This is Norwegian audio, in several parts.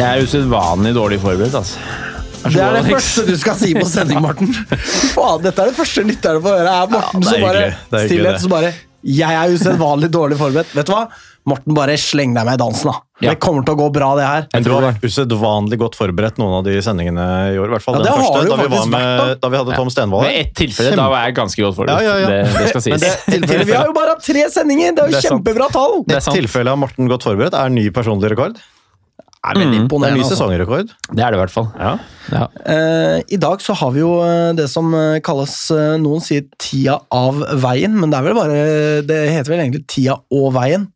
Jeg er usedvanlig dårlig forberedt, altså. Det er det første du skal si på sending, Morten. Faen, dette er det første lytterne får høre. Er Morten Ja, er som bare stillhet, som bare Jeg er usedvanlig dårlig forberedt. Vet du hva? Morten, bare sleng deg med i dansen, da. Ja. Det kommer til å gå bra, det her. Men du har vært usedvanlig godt forberedt noen av de sendingene i år. I hvert fall Ja, den første, da vi, var faktisk vært, med, da vi hadde Tom Stenvold Med her. ett tilfelle, da var jeg ganske godt forberedt. Ja, ja, ja. Det, det skal sies. det vi har jo bare hatt tre sendinger! Det er jo Det er kjempebra tall! Det Et tilfelle av Morten godt forberedt er ny personlig rekord. Er veldig Det er ny imponerende. altså. sesongrekord. Det er det i hvert fall. Ja. Ja. Eh, I dag så har vi jo eh, det som eh, kalles eh, Noen sier tida av veien, men det er vel bare Det heter vel egentlig tida og veien?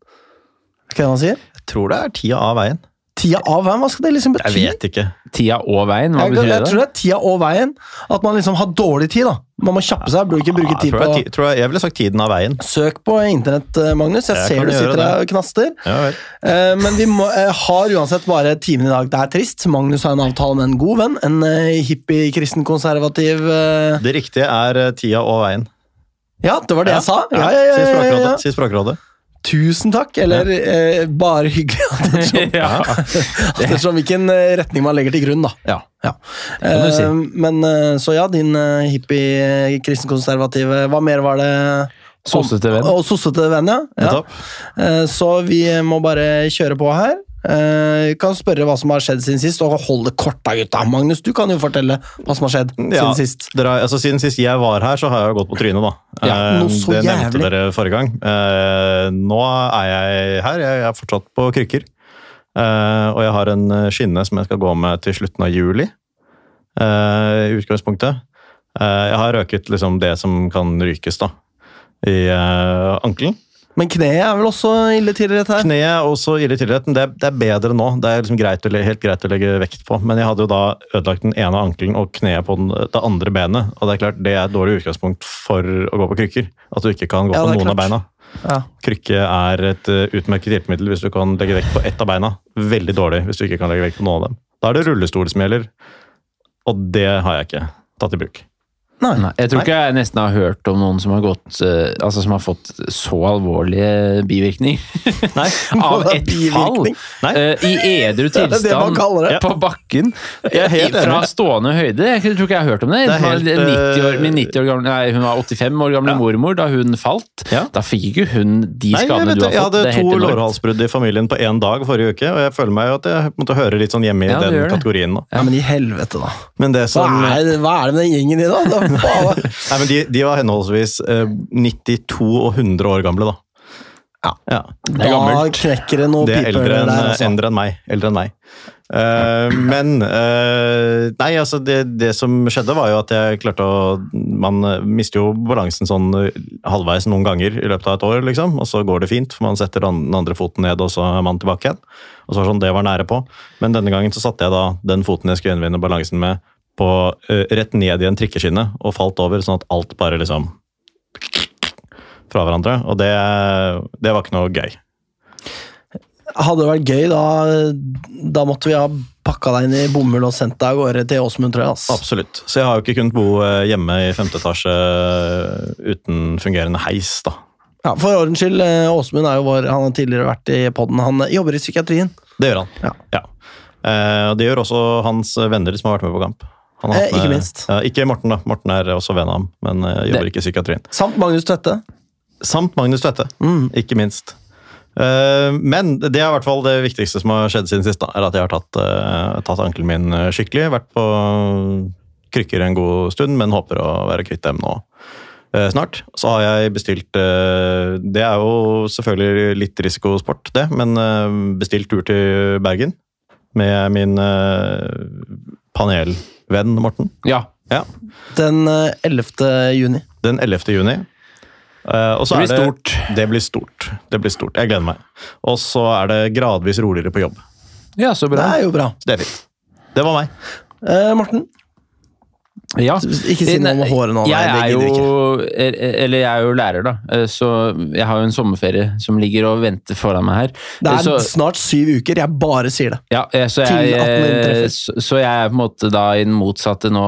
Er det man sier? Jeg tror det er tida av veien. Tida av veien, hva skal det liksom bety? Jeg vet ikke. Tida og veien, hva Jeg, betyr jeg det? tror det er tida og veien. At man liksom har dårlig tid. da. Man må kjappe seg. Burde ikke bruke Ja, tid tror på jeg, tror jeg, jeg ville sagt tiden av veien. Søk på internett, eh, Magnus. Jeg, Jeg ser du sitter der og knaster. Ja. Eh, Men vi må, eh, har uansett bare timen i dag. Det er trist. Magnus har en avtale med en god venn. En eh, hippie, kristen, konservativ eh, Det riktige er tida og veien. Ja, det var det jeg sa. Ja, ja, Si ja, ja, ja, ja. Språkrådet. Tusen takk. Eller eh, bare hyggelig. Ettersom, ja. ettersom hvilken eh, retning man legger til grunn, da. Ja. Ja. si. Eh, Men eh, så ja, din eh, hippie, kristenkonservative Hva mer var det? Sossete venn. Og sossete venn, ja. ja. Eh, Så vi må bare kjøre på her. Eh, kan spørre hva som har skjedd siden sist, og hold det kort da, gutta. Magnus, du kan jo fortelle hva som har skjedd Ja, siden sist. Dere, altså, siden sist jeg var her, så har jeg gått på trynet, da. Ja, Eh, noe så det nevnte dere forrige gang. Uh, nå er jeg her. Jeg er fortsatt på krykker. Og jeg har en skinne som jeg skal gå med til slutten av juli. I utgangspunktet. Jeg har røket liksom det som kan rykes, da. I uh, ankelen. Men kneet er vel også ille tilrett her? Kneet er også ille tilrett, men det, det er bedre nå. Det er liksom greit, å helt greit å legge vekt på. Men jeg hadde jo da ødelagt den ene ankelen og kneet på den, det andre benet. Og det er klart, det er et dårlig utgangspunkt for å gå på krykker. At du ikke kan gå Ja, på noen klart. av beina. Ja. Krykke er et uh, utmerket hjelpemiddel hvis du kan legge vekt på ett av beina. Veldig dårlig hvis du ikke kan legge vekt på noen av dem. Da er det rullestol som gjelder, og det har jeg ikke tatt i bruk. Nei. Nei, jeg tror ikke jeg nesten har hørt om noen som har gått uh, Altså som har fått så alvorlige bivirkninger Nei, av ett fall eh, i edru Det er det tilstand det. på bakken Jeg helt fra enig. stående høyde. Jeg tror ikke jeg har hørt om det. Det helt, uh, 90 år, eh, min 90 år gamle, nei, hun var 85 år gamle Ja. mormor da hun falt. Ja. Da fikk ikke hun de skadene du har fått. jeg hadde to lårhalsbrudd i familien på én dag forrige uke, og jeg føler meg jo at jeg måtte høre litt sånn hjemme i Ja, den kategorien nå. Ja, men i helvete, da. Men det Hva er, hva er det med den gjengen i da? da Nei, men de, de var henholdsvis eh, 92 og 100 år gamle, da. Ja. ja. er da gammelt. knekker det noe Det er piper eldre enn, altså. eldre enn meg. Eldre enn meg. Uh, men uh, Nei, altså, det, det som skjedde, var jo at jeg klarte å Man eh, mister jo balansen sånn eh, halvveis noen ganger i løpet av et år, liksom. Og så går det fint, for man setter den den andre foten ned, og så er man tilbake igjen. Og så var det sånn, det var nære på. Men denne gangen så satte jeg da den foten jeg skulle gjenvinne balansen med, på eh, rett ned i en trikkeskinne, og falt over, sånn at alt bare liksom fra hverandre. Og det, det var ikke noe gøy. Hadde det vært gøy, da, da måtte vi ha pakka deg inn i bomull og sendt deg av gårde til Åsmund, tror jeg. ass. Absolutt. Så jeg har jo ikke kunnet bo eh, hjemme i femte etasje eh, uten fungerende heis, da. Ja, for ordens skyld, Åsmund er jo vår, han har tidligere vært i podden. Han jobber i psykiatrien. Det gjør han. Ja. ja. det gjør også hans venner som har vært med på kamp. Han har Eh, hatt ikke minst. Ja, ikke Morten, da. Morten er også venn av ham, men eh, jobber ikke i psykiatrien. Samt Magnus Tvedte. Samt Magnus Tvedte, Mm. ikke minst. Eh, men det er i hvert fall det viktigste som har skjedd siden sist. da, er At jeg har tatt, tatt ankelen min skikkelig. Vært på krykker en god stund, men håper å være kvitt dem nå snart. Så har jeg bestilt Det er jo selvfølgelig litt risikosport, det, men bestilt tur til Bergen med min eh, panelvenn Morten. Ja. Ja, Den eh, 11. juni. Den 11. juni. Uh, og så Det blir er det, stort. Det blir stort. Det blir stort. Jeg gleder meg. Og så er det gradvis roligere på jobb. ja, så Det er jo bra. Det er fint. Det var meg. Uh, Morten, Ja. ikke si noe om håret nå. nei, Jeg det er jo Eller jeg er jo lærer, da. Eh, Så jeg har jo en sommerferie som ligger og venter foran meg her. Det er så, snart syv uker, jeg bare sier det. ja, eh, så, jeg, 18 eh, så, så jeg er på en måte da i den motsatte nå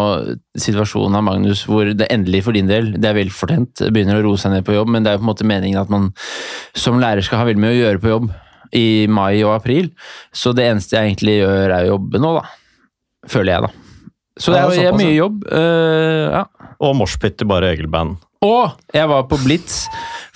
situasjonen av Magnus, hvor det endelig for din del, det er velfortjent, begynner å roe seg ned på jobb, men det er jo på en måte meningen at man som lærer skal ha veldig mye å gjøre på jobb. i mai og april. Så det eneste jeg egentlig gjør, er å jobbe nå, da. Føler jeg, da. Så det er, det er det er mye jobb. Uh, ja. Og moshpit til bare Egil-band. Og jeg var på Blitz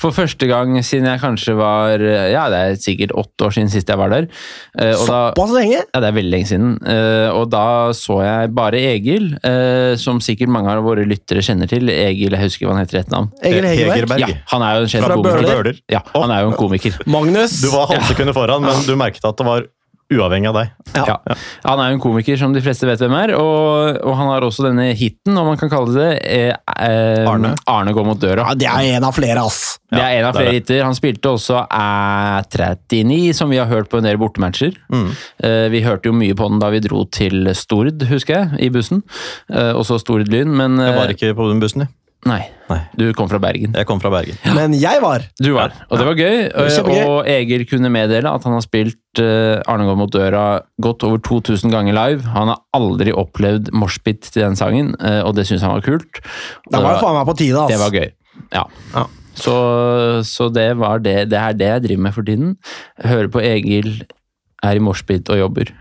for første gang siden jeg kanskje var Ja, det er sikkert åtte år siden sist jeg var der. Uh, Såpass lenge? ja, det er veldig lenge siden. Uh, og da så jeg bare Egil, uh, som sikkert mange av våre lyttere kjenner til. Egil, jeg husker hva han heter i navn. Egil Hegerberg? Ja, han er jo en kjent Fra? Bøhler. Ja, han er jo en komiker. Magnus? Du var halvsekundet foran, men du merket at det var uavhengig av deg. Ja. Ja. Han er jo en komiker som de fleste vet hvem er, og, og han har også denne hiten, om man kan kalle det eh, eh, Arne. Arne går mot døra. Ja, det er en av flere, ass. Det er en av er flere hiter. Han spilte også Æ39, som vi har hørt på en del bortematcher. Mm. Eh, Vi hørte jo mye på den da vi dro til Stord, husker jeg, i bussen. Eh, også Stord Lyn, men Jeg var eh, ikke på den bussen, jeg. Nei, Nei. du kom fra Bergen. Jeg kom fra Bergen. Men jeg var. Du var, og det var gøy. var. Og Egil kunne meddele at han har spilt eh, Arne går mot døra godt over 2000 ganger live. Han har aldri opplevd moshpit til den sangen, eh, og det syns han var kult. Og Det var jo faen meg på tide, altså. det var gøy. Ja. Ja. Så, så det var det. Det er det jeg driver med for tiden. Hører på Egil, er i moshpit og jobber.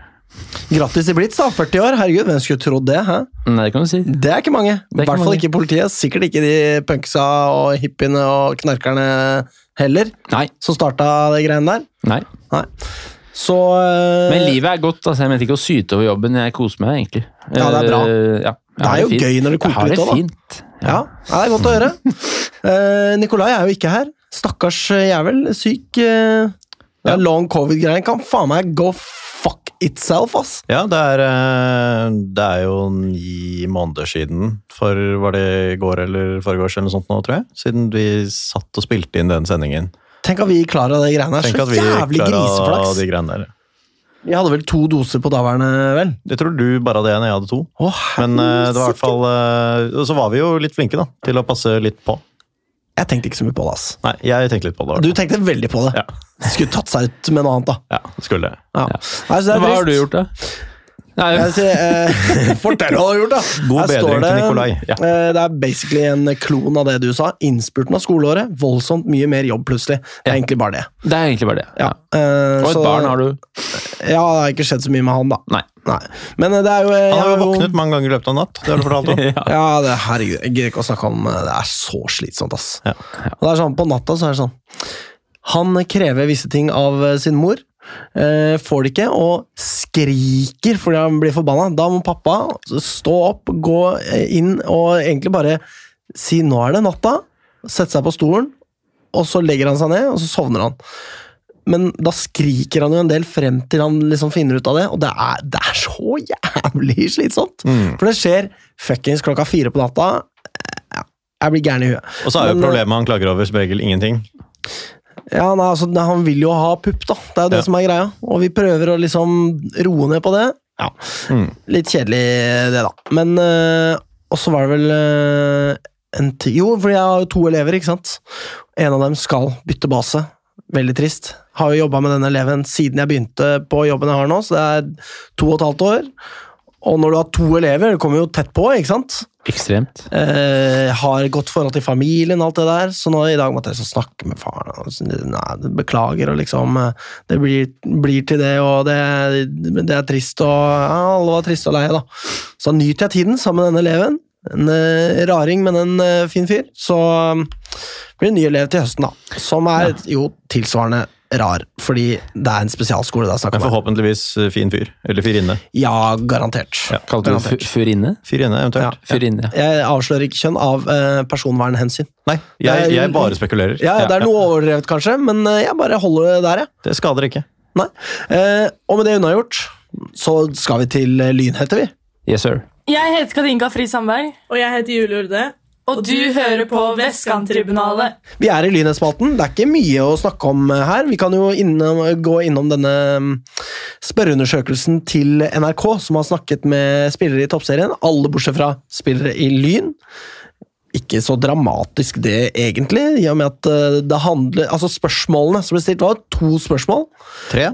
Grattis i Blitz, da. 40 år. Herregud, hvem skulle trodd det? hæ? Nei, det kan du si. Det er ikke mange. I er hvert fall ikke politiet. Sikkert ikke de punksa og hippiene og knarkerne heller, Nei. som starta de greiene der. nei. Nei. Så eh, Men livet er godt. altså Jeg mente ikke å syte over jobben. Jeg koser meg egentlig. Ja, det er bra. Eh, ja, Det er jo det gøy når det koker litt det har da. fint. Ja, ja, det er godt å høre. uh, Nikolai er jo ikke her. Stakkars jævel. Syk. Uh, det er long covid-greien kan faen meg gå fuck itself, ass. Ja, det er, eh, det er jo ni måneder siden, for var det i går eller foregårs eller noe sånt nå, tror jeg, siden vi satt og spilte inn den sendingen. Tenk at vi klarer det greiene her. Så jævlig griseflaks. de greiene der. Vi hadde vel to doser på daværende, vel? Jeg tror du bare hadde én, jeg hadde to. Å, Men eh, det var i hvert fall eh, så var vi jo litt flinke, da, til å passe litt på. Jeg tenkte ikke så mye på det, ass. Nei, jeg tenkte litt på det. Du tenkte veldig på det. Ja. Skulle tatt seg ut med noe annet, da. Ja, skulle det. Ja. Ja. Nei, så det er Hva har trist. du gjort, da? Nei, Jeg sier, eh, Fortell hva du har gjort, da! God Her bedring bedring til Nikolai. Ja. eh, det er basically en klon av det du sa. Innspurten av skoleåret. Voldsomt mye mer jobb, plutselig. Det er Ja. egentlig bare det. det er egentlig bare det. Ja. Ja. Eh, Og et så- barn har du. Ja, det har ikke skjedd så mye med han, da. Nei. Men eh, det er jo jeg Han har jo våknet mange ganger i løpet av natt. Det har du fortalt om. ja. Ja, det, herregud, jeg gidder ikke å snakke om eh, Det er så slitsomt, ass. Ja. Og det er sånn, På natta så er det sånn Han krever visse ting av eh, sin mor. Eh, får det ikke, og skriker fordi han blir forbanna. Da må pappa stå opp, gå eh, inn og egentlig bare si 'nå er det natta', sette seg på stolen, og så legger han seg ned, og så sovner han. Men da skriker han jo en del frem til han liksom finner ut av det, og det er, det er så jævlig slitsomt. Mm. For det skjer fuckings klokka fire på natta. Jeg blir gæren i huet. Og så er jo Men, eh, problemet han klager over som regel ingenting. Ja, nei, altså, Han vil jo ha pupp, da. Det er jo det Ja. som er greia. Og vi prøver å liksom roe ned på det. Ja, Mm. Litt kjedelig, det, da. Men øh, også var det vel øh, en ti Jo, for jeg har jo to elever, ikke sant. En av dem skal bytte base. Veldig trist. Har jo jobba med denne eleven siden jeg begynte på jobben jeg har nå, så det er to og et halvt år. Og når du har to elever, det kommer jo tett på, ikke sant. Ekstremt. Eh, har godt forhold til familien, alt det der. Så nå i dag måtte jeg snakke med faren. og så, Nei, beklager, og liksom eh, Det blir, blir til det, og det, det er trist, og ja, alle var triste og leie, da. Så nyter jeg tiden sammen med denne eleven. En uh, raring, men en uh, fin fyr. Så um, blir det ny elev til høsten, da. Som er jo tilsvarende rar, fordi det er en spesialskole det er snakk Men om. forhåpentligvis eh, fin fyr. Eller fyrinne. Ja, garantert. Kalte du fyrinne? Fyrinne, eventuelt. Ja. Fyrinne. Ja. Jeg avslører ikke kjønn av eh, personvernhensyn. Nei, jeg, jeg bare spekulerer. Ja, det er noe overdrevet kanskje, men eh, jeg bare holder det der, jeg. Det skader ikke. Nei. Eh, og med det unnagjort, så skal vi til Lyn, heter vi. Yes, sir. Jeg heter Katinka Fri Sandberg, Og jeg heter Julie Urde. Og du hører på Vestkanttribunalet. Vi er i Lynhetsspalten. Det er ikke mye å snakke om her. Vi kan jo innom, gå innom denne mm, spørreundersøkelsen til NRK, som har snakket med spillere i toppserien. Alle bortsett fra spillere i Lyn. Ikke så dramatisk det, egentlig, i og med at eh, det handler Altså, spørsmålene som ble stilt, var to spørsmål. Tre?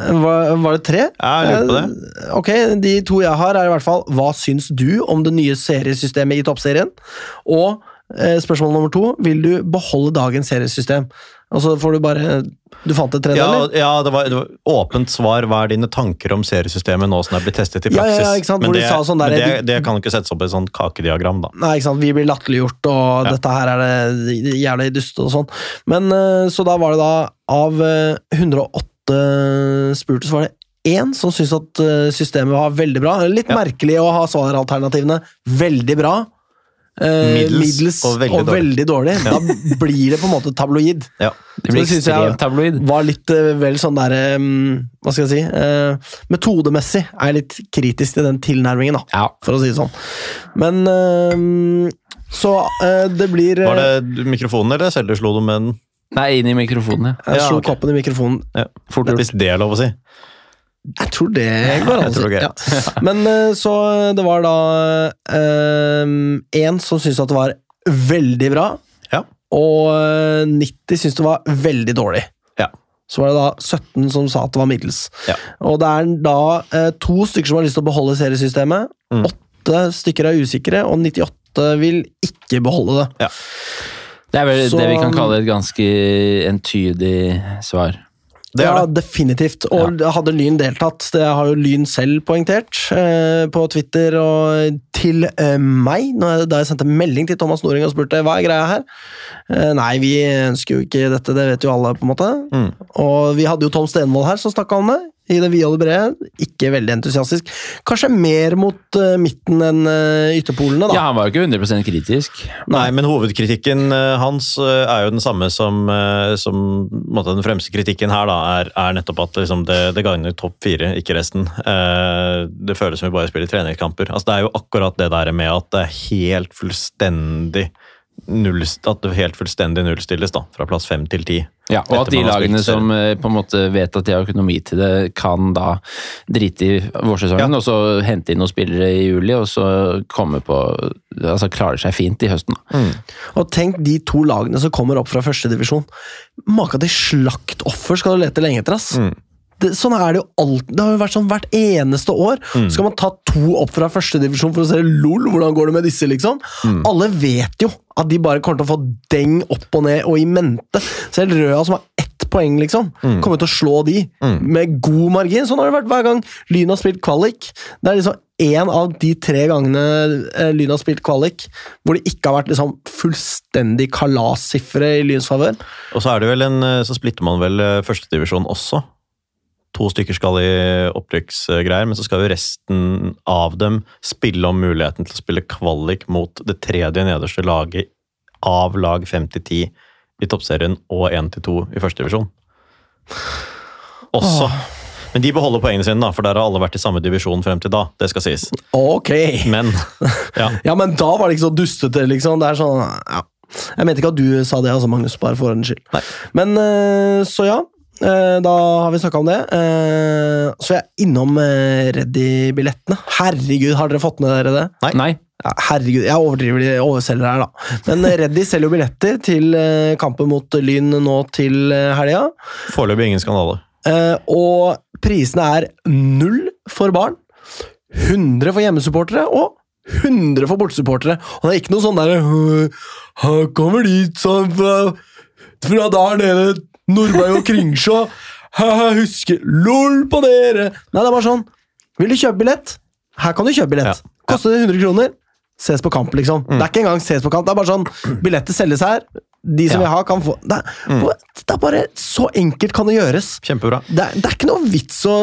Var, var, det tre? Ja, jeg lurer på det. Eh, ok, De to jeg har, er i hvert fall Hva syns du om det nye seriesystemet i Toppserien? Og eh, spørsmål nummer to Vil du beholde dagens seriesystem? Og så får du bare Du fant et tredje, ja, eller? Ja, det var, det var, åpent svar. Hva er dine tanker om seriesystemet nå som det er blitt testet i praksis? Ja, ja, ikke sant? men, det, sånn der, men det, det, kan ikke settes opp i et sånt kakediagram, da. Nei, ikke sant. Vi blir latterliggjort, og dette her er det jævlig dust og sånn. Men eh, Så da var det da av eh, 108 åtte spurte, så var det én som syntes at eh, systemet var veldig bra. Litt ja. merkelig å ha svaralternativene veldig bra. Eh, middels, og veldig og dårlig. Veldig dårlig. Ja. Da blir det på en måte tabloid. Ja, det blir ekstremt tabloid. Var litt uh, vel sånn derre Hva skal jeg si Metodemessig er jeg litt kritisk til den tilnærmingen, da, ja. for å si det sånn. Men Så det blir Var det mikrofonen eller selv du slo dem med den? Nei, inn i mikrofonen, ja. Jeg Ja, slo koppen i mikrofonen. Ja. Fort gjort. Hvis det er lov å si. Jeg tror det går an å si. Ja. Men øh, så det var da én som syntes at det var veldig bra, Ja. og øh, 90 syntes det var veldig dårlig. Ja. Så var det da 17 som sa at det var middels. Ja. Og det er da to stykker som har lyst til å beholde seriesystemet. Mm. Stykker er usikre, og 98 vil ikke beholde det. Det er vel Så- det vi kan kalle et ganske entydig svar. Det ja, det. definitivt. Og hadde Lyn deltatt, det har jo Lyn selv poengtert eh, på Twitter og til eh, meg, jeg, da jeg sendte melding til Thomas Noring og spurte hva er greia her. Eh, nei, vi ønsker jo ikke dette, det vet jo alle, på en måte. Mm. Og vi hadde jo Tom Stenvold her som snakka om det, i det vide og det brede. Ikke veldig entusiastisk. Kanskje mer mot uh, midten enn uh, ytterpolene, da. Ja, han var jo ikke 100% kritisk. Nei, men hovedkritikken uh, hans er jo den samme som, som måtte, den fremste kritikken her, da, er, er nettopp at liksom, det, det gagner topp fire, ikke resten. Eh, det føles som vi bare spiller treningskamper. Altså, det er jo akkurat det der med at det er helt fullstendig null, at det helt fullstendig nullstilles, da, fra plass fem til ti. Ja, og at de lagene som eh, på en måte vet at de har økonomi til det, kan da drite i vårsesongen, Ja. og så hente inn noen spillere i juli, og så komme på Altså klarer seg fint i høsten. Mm. Og tenk de to lagene som kommer opp fra førstedivisjon. Maka til slaktoffer skal du lete lenge etter, ass. Mm. Det, sånn er det jo alt, det har jo vært sånn hvert eneste år. Mm. Skal man ta to opp fra førstedivisjon for å se lol, hvordan går det med disse, liksom? Mm. Alle vet jo at de bare kommer til å få deng opp og ned og i mente. Selv Røa, som har ett poeng, liksom, Mm. kommer til å slå de med god margin. Sånn har det vært hver gang Lyn har spilt kvalik. Det er liksom én av de tre gangene eh, Lyn har spilt kvalik hvor det ikke har vært liksom fullstendig kalassifre i Lyns favør. Og så er det vel en, eh, så splitter man vel eh, førstedivisjon også. To stykker skal i opprykksgreier, men så skal jo resten av dem spille om muligheten til å spille kvalik mot det tredje nederste laget av lag 5-10 i toppserien og 1-2 i førstedivisjon. Også. Men de beholder poengene sine, da, for der har alle vært i samme divisjon frem til da. Det skal sies. Ok! Men ja. Ja, men da var det ikke så dustete, liksom. Det er sånn, ja. Jeg mente ikke at du sa det, altså, Magnus, bare for ordens skyld. Nei. Men eh, så ja. Eh, Da har vi snakka om det. Så jeg er jeg innom eh, Reddy-billettene. Herregud, har dere fått med dere det? Nei. Nei. Ja, herregud, jeg overdriver de overselger her, da. Men eh, Reddy selger jo billetter til eh, kampen mot Lyn nå til eh, helga. Foreløpig ingen skandale. Eh, og prisene er null for barn, 100 for hjemmesupportere og 100 for bortesupportere. Og det er ikke noe sånn derre Han kommer dit sånn fra, fra der nede, Nordberg og Kringsjå. «Haha, Husker LOL på dere! Nei, det er bare sånn. Vil du kjøpe billett? Her kan du kjøpe billett. Ja. Koster det 100 kroner? Ses på kamp, liksom. Det er ikke engang ses på kamp. Det er bare sånn, Billetter selges her. De som Ja. vil ha, kan få det er, det er bare Så enkelt kan det gjøres. Kjempebra. Det er, det er ikke noe vits å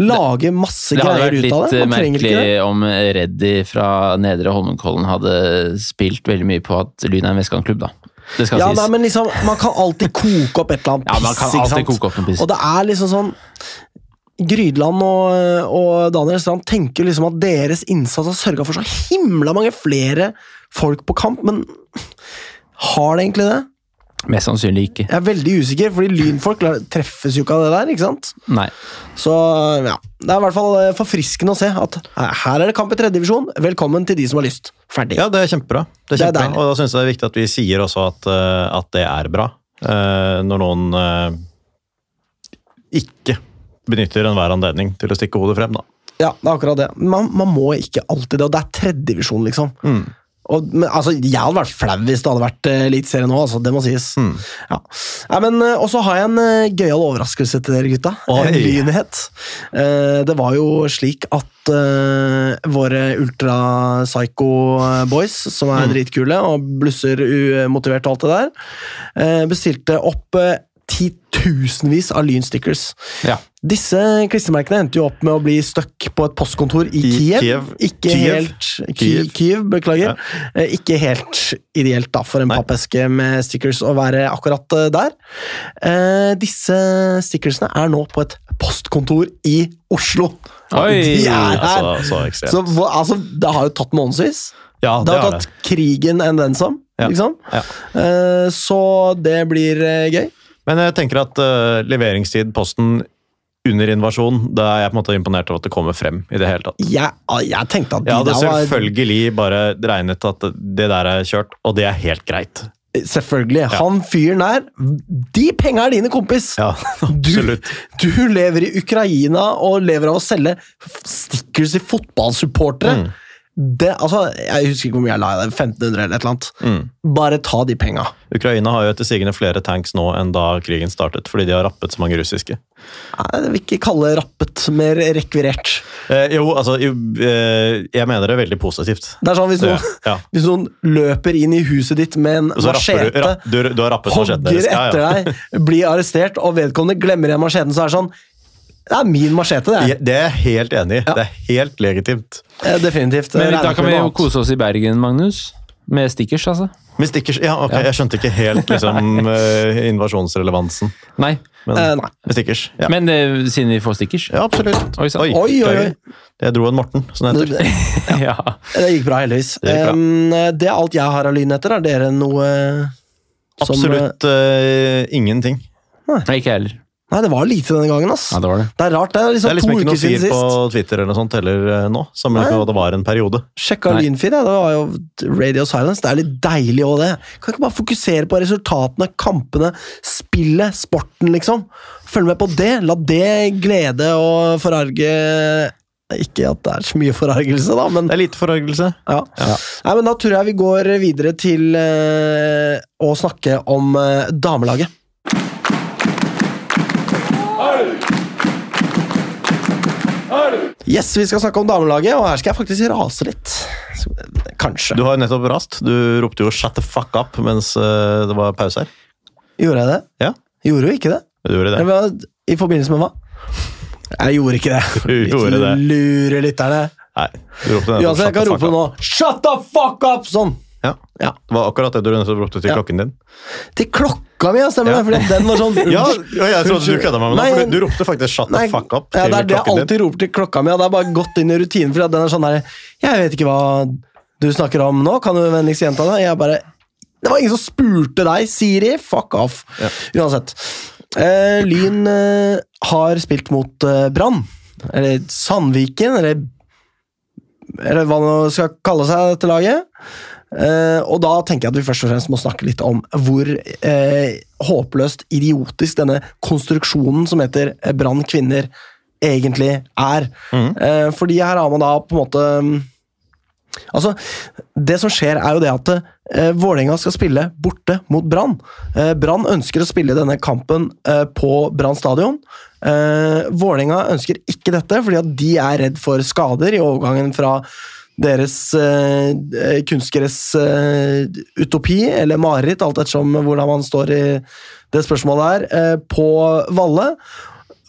lage masse greier ut av det. det. hadde vært litt merkelig om Reddy fra Nedre Holmenkollen hadde spilt veldig mye på at Lyn er en vestkantklubb, da. Det skal Ja, sies. nei, men liksom, Man kan alltid koke opp et eller annet piss. Ja, man kan alltid koke opp en piss. Og det er liksom sånn Grydland og, og Daniel Strand tenker liksom at deres innsats har sørga for så himla mange flere folk på kamp, men har det egentlig det? Mest sannsynlig ikke. Jeg er veldig usikker, fordi lynfolk treffes jo ikke av det der. ikke sant? Nei. Så ja, Det er i hvert fall eh, forfriskende å se at her er det kamp i tredjedivisjon. Velkommen til de som har lyst. Ferdig. Ja, det er kjempebra. Det er Det er kjempebra. og da synes jeg det er viktig at vi sier også at, eh, at det er bra. Eh, når noen eh, ikke benytter enhver anledning til å stikke hodet frem, da. Ja, det er akkurat det. Man, man må ikke alltid det, og det er tredjedivisjon, liksom. Mm. Og, men, altså, jeg hadde vært flau hvis det hadde vært uh, Eliteserien nå, altså, det må sies. Ja. Ja, men, uh, og så har jeg en uh, gøyal overraskelse til dere, gutta. Oi. En lynhet. Uh, det var jo slik at uh, våre ultra-psycho boys, som er Mm. dritkule og blusser umotivert og alt det der, bestilte opp titusenvis av lynstickers. Ja. Disse klistremerkene endte jo opp med å bli stuck på et postkontor i, I Kiev. Kiev. Ikke Kiev. helt Kiev, Kiev. Beklager. Ja. Ikke helt ideelt da, for en Nei. pappeske med stickers å være akkurat eh, der. Eh, disse stickersene er nå på et postkontor i Oslo. Oi! De er her! Altså, så. Så, altså, det har jo tatt månedsvis. ja, Det det har tatt det. krigen enn den som. Ja. Liksom. Ja. Eh, så det blir eh, gøy. Men jeg tenker at uh, leveringstid, posten under invasjon, da er jeg på en måte imponert over at det kommer frem i det hele tatt. Jeg, ah, jeg tenkte at de Jeg hadde var selvfølgelig bare regnet at det der er kjørt, og det er helt greit. Selvfølgelig. Han fyren der De penga er dine, kompis! Ja, Du, absolutt. du lever i Ukraina og lever av å selge stickers til fotballsupportere. Mm. Det, altså, jeg husker ikke hvor mye jeg la i det. 1500 eller et eller annet. Mm. Bare ta de penga. Ukraina har jo etter sigende flere tanks nå enn da krigen startet, fordi de har rappet så mange russiske. Nei, Jeg vil ikke kalle rappet mer rekvirert. Eh, jo, altså, jo, eh, jeg mener det er veldig positivt. Det er sånn hvis noen, ja. hvis noen løper inn i huset ditt med en machete, rapp, hogger deres. Ja, etter ja. deg, blir arrestert, og vedkommende glemmer igjen macheten, så er det sånn Det er min machete, det. Ja, Det er jeg helt enig i. Det er helt legitimt. Eh, Definitivt. Men da kan vi jo kose oss i Bergen, Magnus. Med stickers, altså. Med stickers, ja, ok, Jeg skjønte ikke helt liksom, eh, invasjonsrelevansen. Nei. Men Eh, nei. med stickers, ja. Men eh, siden vi får stickers ja, absolutt. Oi. Oi, oi, oi. Jeg dro en Morten, som det heter. Det, ja. det gikk bra, heldigvis. Det gikk bra. Um, det er alt jeg har av lynheter. Er dere noe som Absolutt uh, ingenting. Nei, ikke jeg heller. Nei, det var lite denne gangen, ass. Nei, det var det. Det er rart, det er Det liksom, er liksom to ikke noe siden fyr på sist. Twitter eller noe sånt heller eh, nå, sammenlignet Nei. med hva det var en periode. Sjekka Nei. lynfeed, ja. det var jo Radio Silence. Det er litt deilig òg, det. Kan ikke bare fokusere på resultatene, kampene, spillet, sporten, liksom. Følg med på det. La det glede og forarge Ikke at det er så mye forargelse, da, men Det er lite forargelse. Ja. Nei, men da tror jeg vi går videre til eh, å snakke om eh, damelaget. Yes, vi skal snakke om damelaget, og her skal jeg faktisk rase litt. Kanskje. Du har jo nettopp rast. Du ropte jo 'shut the fuck up' mens eh, det var pause her. Gjorde jeg det? Ja. Gjorde du ikke det? Du gjorde det. Eller I forbindelse med hva? Jeg gjorde ikke det. Du gjorde det. Lurer lytterne. Nei, du ropte nettopp Uansett, jeg kan rope nå. 'shut the fuck up!' Sånn. Ja. Ja. Det var akkurat det du ropte til Ja. klokken din. Til klokka mi, ja, stemmer Ja. det? Fordi den var sånn Ja, ja, jeg trodde du kødda med meg for du, ropte faktisk 'shut the fuck up' ja, det er det jeg alltid roper til klokka mi, og det er bare gått inn i rutinen. For den er sånn her Jeg vet ikke hva du snakker om nå, kan du vennligst gjenta det? Jeg bare Det var ingen som spurte deg, Siri! Fuck off! Ja. Uansett. Uh, Lyn uh, har spilt mot uh, Brann. Eller Sandviken, eller Eller hva det skal kalle seg, dette laget. Eh, og da tenker jeg at vi først og fremst må snakke litt om hvor eh, håpløst idiotisk denne konstruksjonen som heter eh, Brann kvinner, egentlig er. Mm. Eh, fordi her har man da på en måte mm, Altså, Det som skjer, er jo det at eh, Vålerenga skal spille borte mot Brann. Eh, Brann ønsker å spille denne kampen eh, på Brann stadion. Eh, Vålerenga ønsker ikke dette, fordi at de er redd for skader i overgangen fra deres eh, kunstgress-utopi, eller mareritt, alt ettersom hvordan man står i det spørsmålet her, eh, på Valle.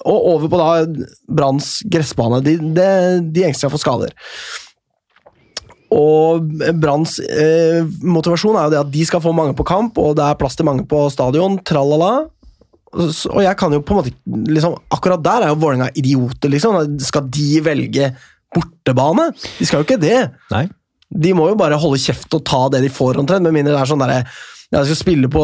Og over på da Branns gressbane. De, de, de engster seg for skader. Og Branns eh, motivasjon er jo det at de skal få mange på kamp, og det er plass til mange på stadion. Tralala. Og jeg kan jo på en måte liksom, Akkurat der er jo Vålerenga idioter, liksom. Skal de velge bortebane? De skal jo ikke det. Nei. De må jo bare holde kjeft og ta det de får, omtrent. Med mindre det er sånn derre jeg skal spille på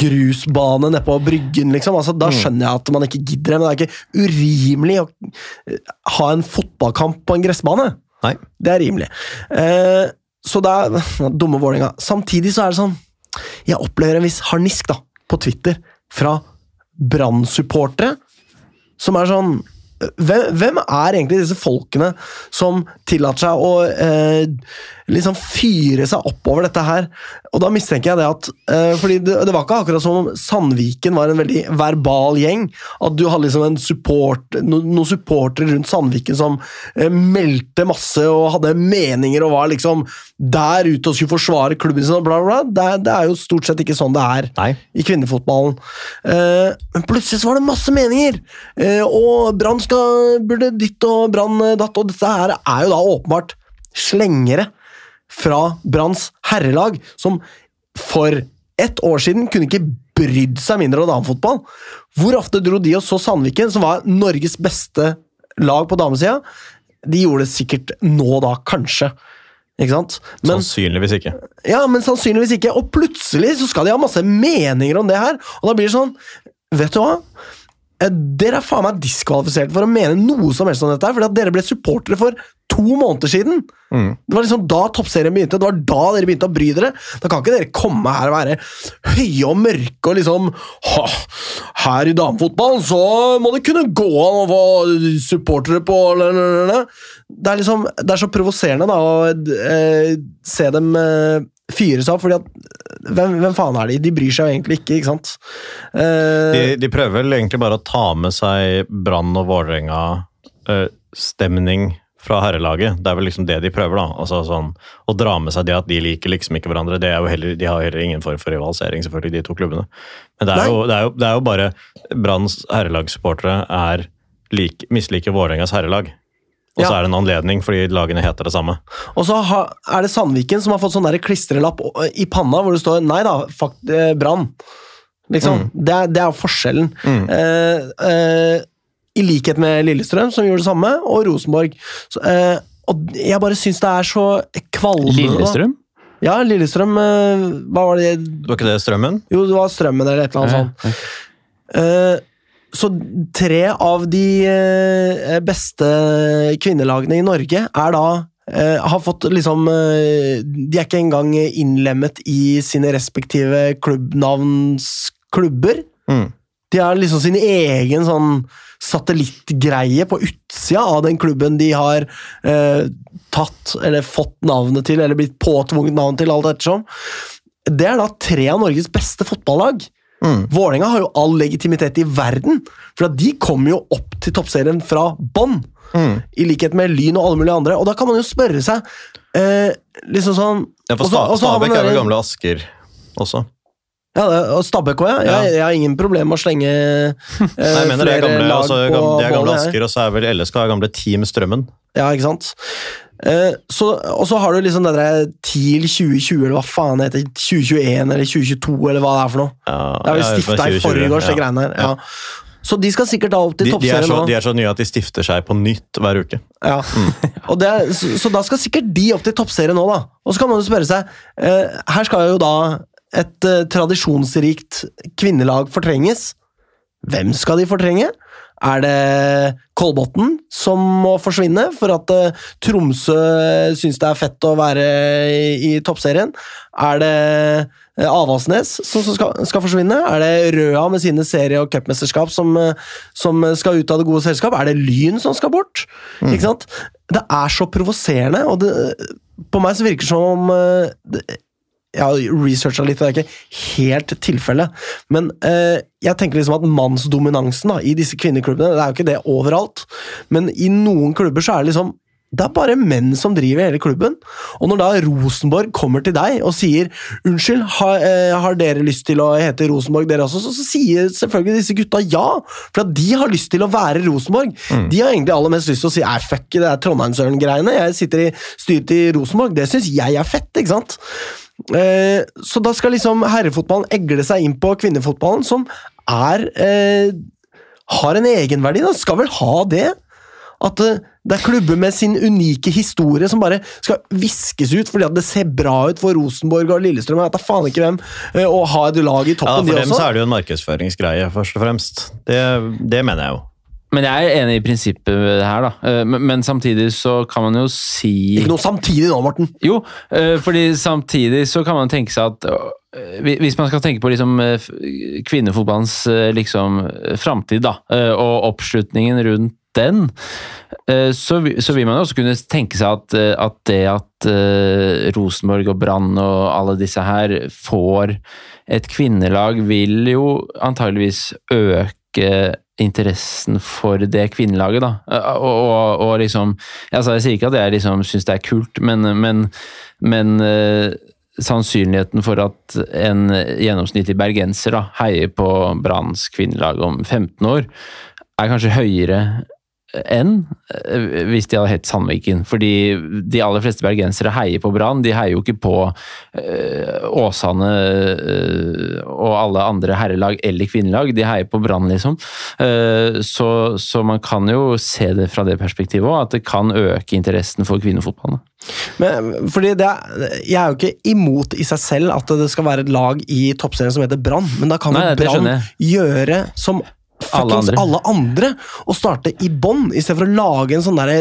grusbane nede på Bryggen, liksom. Altså, da skjønner jeg at man ikke gidder det, men det er ikke urimelig å eh, ha en fotballkamp på en gressbane. Nei. Det er rimelig. Eh, så det er dumme Vålerenga. Samtidig så er det sånn Jeg opplever en viss harnisk da, på Twitter fra Brann-supportere som er sånn hvem, hvem er egentlig disse folkene som tillater seg å eh, liksom fyre seg oppover dette her. Og da mistenker jeg det at uh, fordi det, det var ikke akkurat som om Sandviken var en veldig verbal gjeng. At du hadde liksom en support, no, noen supportere rundt Sandviken som uh, meldte masse og hadde meninger og var liksom der ute og skulle forsvare klubben sin og bla, bla. Det, det er jo stort sett ikke sånn det er Nei. i kvinnefotballen. Uh, men plutselig så var det masse meninger! Og Brann burde ditt og Brann datt, og dette her er jo da åpenbart slengere fra Branns herrelag, som for ett år siden kunne ikke brydd seg mindre om damefotball. Hvor ofte dro de og så Sandviken, som var Norges beste lag på damesida? De gjorde det sikkert nå da, kanskje. Ikke sant? Men, Sannsynligvis ikke. ja, men sannsynligvis ikke. Og plutselig så skal de ha masse meninger om det her. Og da blir det sånn Vet du hva? Eh, Dere er faen meg diskvalifisert for å mene noe som helst om dette, fordi at dere ble supportere for to måneder siden. Mm. Det var liksom da toppserien begynte. Det var da dere begynte å bry dere. Da kan ikke dere komme her og være høye og mørke og liksom Her i damefotballen så må det kunne gå an å få supportere på. Det er liksom Det er så provoserende da å eh, se dem eh, fyre seg opp, fordi at hvem, hvem faen er de? De bryr seg jo egentlig ikke, ikke sant? Uh, De, de prøver vel egentlig bare å ta med seg Brann og Vålerenga-stemning fra herrelaget. Det er vel liksom det de prøver, da. Altså sånn, Å dra med seg det at de liker liksom ikke hverandre. det er jo heller, De har heller ingen form for rivalisering, selvfølgelig, de to klubbene. Men det er, jo, det er, jo, det er jo bare Branns herrelagssupportere er like, misliker Vålerengas herrelag. Og så Ja. er det en anledning fordi lagene heter det samme. Og så har, er det Sandviken som har fått sånn der klistrelapp i panna hvor det står 'Nei da, fakt, eh, Brann'. Liksom. Det, er, det er forskjellen. Mm. Eh, eh, I likhet med Lillestrøm, som gjorde det samme, og Rosenborg. Så, eh, og jeg bare syns det er så kvalmende. da. Lillestrøm? Ja, Lillestrøm eh, Hva var det Var ikke det Strømmen? Jo, det var Strømmen eller et eller annet sånt. Så tre av de eh, beste kvinnelagene i Norge er da eh, har fått liksom eh, De er ikke engang innlemmet i sine respektive klubbnavnsklubber. Mm. De har liksom sin egen sånn satellittgreie på utsida av den klubben de har eh, tatt eller fått navnet til, eller blitt påtvunget navn til, alt ettersom. Det er da tre av Norges beste fotballag. Mm. Vålerenga har jo all legitimitet i verden, for de kommer jo opp til toppserien fra bånn. Mm. I likhet med Lyn og alle mulige andre. Og da kan man jo spørre seg eh, liksom sånn Ja, for Stabæk er jo gamle Asker også. Ja, Stabæk òg, ja. Ja. Jeg, jeg har ingen problem med å slenge eh, Nei, jeg mener det er flere gamle, lag altså, gamle, det er gamle. Asker, og så er vel LSK er gamle Team Strømmen. Ja, ikke sant? Eh, så, og så har du liksom det der TIL 2020, eller hva faen det heter, 2021 eller 2022, eller hva det er for noe. Ja, Det er vel stifta i forgårs, ja. greiene her. Ja. Så de skal sikkert da opp til De, de, er toppserien nå. de er så nye at de stifter seg på nytt hver uke. Ja. Det er, så, så da skal sikkert de opp til toppserien nå, da. Og så kan man jo spørre seg eh, Her skal jo da et eh, tradisjonsrikt kvinnelag fortrenges. Hvem skal de fortrenge? Er det Kolbotn som må forsvinne for at eh, Tromsø syns det er fett å være i, toppserien? Er det eh, Avaldsnes som skal, skal forsvinne? Er det Røa med sine serie- og cupmesterskap som, eh, som skal ut av det gode selskap? Er det Lyn som skal bort? Ikke sant? Det er så provoserende, og det, på meg så virker det som om jeg har researcha litt, det er ikke helt tilfellet. Men eh, jeg tenker liksom at mannsdominansen da, i disse kvinneklubbene Det er jo ikke det overalt, men i noen klubber så er det liksom det er bare menn som driver hele klubben. Og når da Rosenborg kommer til deg og sier 'unnskyld, har, eh, har dere lyst til å hete Rosenborg, dere også?' Så, så sier selvfølgelig disse gutta ja. For at de har lyst til å være Rosenborg. De har egentlig aller mest lyst til å si 'ei, fuck det er Trondheimsøren-greiene'. Jeg sitter i styret i Rosenborg. Det syns jeg er fett, ikke sant? Eh, så da skal liksom herrefotballen egle seg inn på kvinnefotballen, som er eh, har en egenverdi. Da. Skal vel ha det. At eh, det er klubber med sin unike historie som bare skal viskes ut fordi at det ser bra ut for Rosenborg og Lillestrøm. Jeg vet da faen ikke hvem. eh, Å ha et lag i toppen, Ja, For de dem også. så er det jo en markedsføringsgreie, først og fremst. Det, det mener jeg jo. Men jeg er enig i prinsippet her, da. Eh, Men, men samtidig så kan man jo si Ikke noe samtidig nå, Morten. Jo, eh, fordi samtidig så kan man tenke seg at eh, hvis man skal tenke på liksom kvinnefotballens liksom framtid, da, og oppslutningen rundt den, så, vil man jo også kunne tenke seg at, at det at Rosenborg og Brann og alle disse her får et kvinnelag, vil jo antageligvis øke interessen for det kvinnelaget, da. Eh, Og, og, og liksom altså Jeg sier ikke at jeg liksom syns det er kult, men, men, men eh, sannsynligheten for at en gjennomsnittlig bergenser da, heier på Branns kvinnelag om 15 år, er kanskje høyere enn eh, hvis de hadde hett Sandviken. Fordi de aller fleste bergensere heier på Brann, de heier jo ikke på eh, Åsane eh, og alle andre herrelag eller kvinnelag, de heier på Brann, liksom. Så, så man kan jo se det fra det perspektivet òg, at det kan øke interessen for kvinnefotballen. Men, fordi det er, jeg er jo ikke imot i seg selv at det skal være et lag i toppserien som heter Brann, men da kan jo Brann gjøre som Alle andre. alle andre, og starte i bånn, istedenfor å lage en sånn derre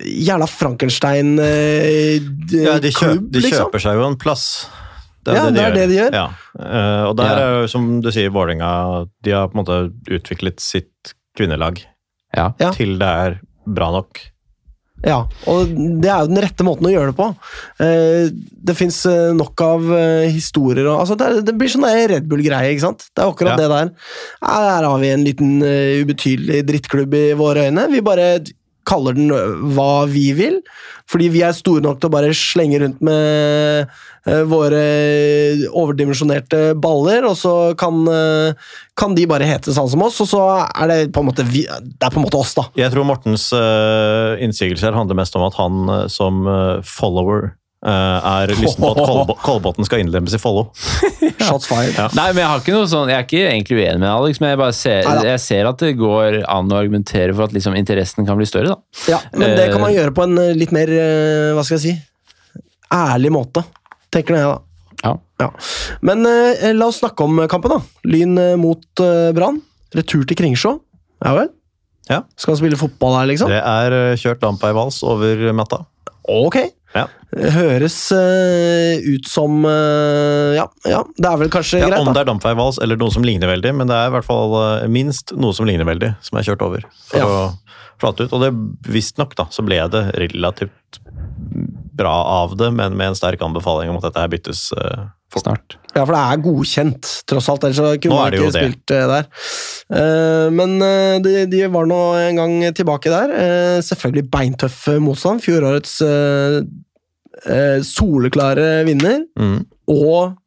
jævla Frankenstein-klubb, Ja, de, kjøp, de liksom. kjøper seg jo en plass. Ja, det er det de gjør. Ja. Uh, og der er jo, som du sier, Vålerenga De har på en måte utviklet sitt kvinnelag. Ja. til det er bra nok. Ja, og det er jo den rette måten å gjøre det på. Eh, det fins nok av eh, historier og altså det, blir sånn Red Bull-greie, ikke sant? Det er akkurat Ja. det der. Her har vi en liten eh, ubetydelig drittklubb i våre øyne. Vi bare kaller den eh, hva vi vil, fordi vi er store nok til å bare slenge rundt med eh, våre overdimensjonerte baller, og så kan, eh, kan de bare hete sånn som oss, og så er det på en måte vi, det er på en måte oss, da. Jeg tror Mortens innsigelser handler mest om at han som follower er lysten på at Kolbo- Kolbotn skal innlemmes i Follo. Shots fired. Ja. Nei, men jeg har ikke noe sånn, jeg er ikke egentlig uenig med Alex, men jeg bare ser, jeg ser at det går an å argumentere for at liksom interessen kan bli større. da. Ja, men det kan man Eh, gjøre på en eh, litt mer, eh, hva skal jeg si, ærlig måte. Tenker jeg, da. Ja. Ja. Men eh, la oss snakke om kampen, da. Lyn eh, mot eh, Brann. Retur til Kringsjå. Ja vel? Ja. Skal han spille fotball her, liksom? Det er kjørt lampa i vals over matta. Ok. Ja. Høres uh, ut som uh, ja, ja, det er vel kanskje Ja, greit, om da. det er dampveivals eller noe som ligner veldig, men det er i hvert fall uh, minst noe som ligner veldig, som er kjørt over for Ja. å flate ut. Og det visstnok da, så ble det relativt bra av det, men med en sterk anbefaling om at dette her byttes uh, fort. Snart. Ja, for det er godkjent, tross alt. Ellers kunne man er ikke det. spilt eh, der. Uh, men eh, de, de var nå en gang tilbake der. Eh, selvfølgelig beintøff motstand. Fjorårets eh, eh, soleklare vinner. Mm. Og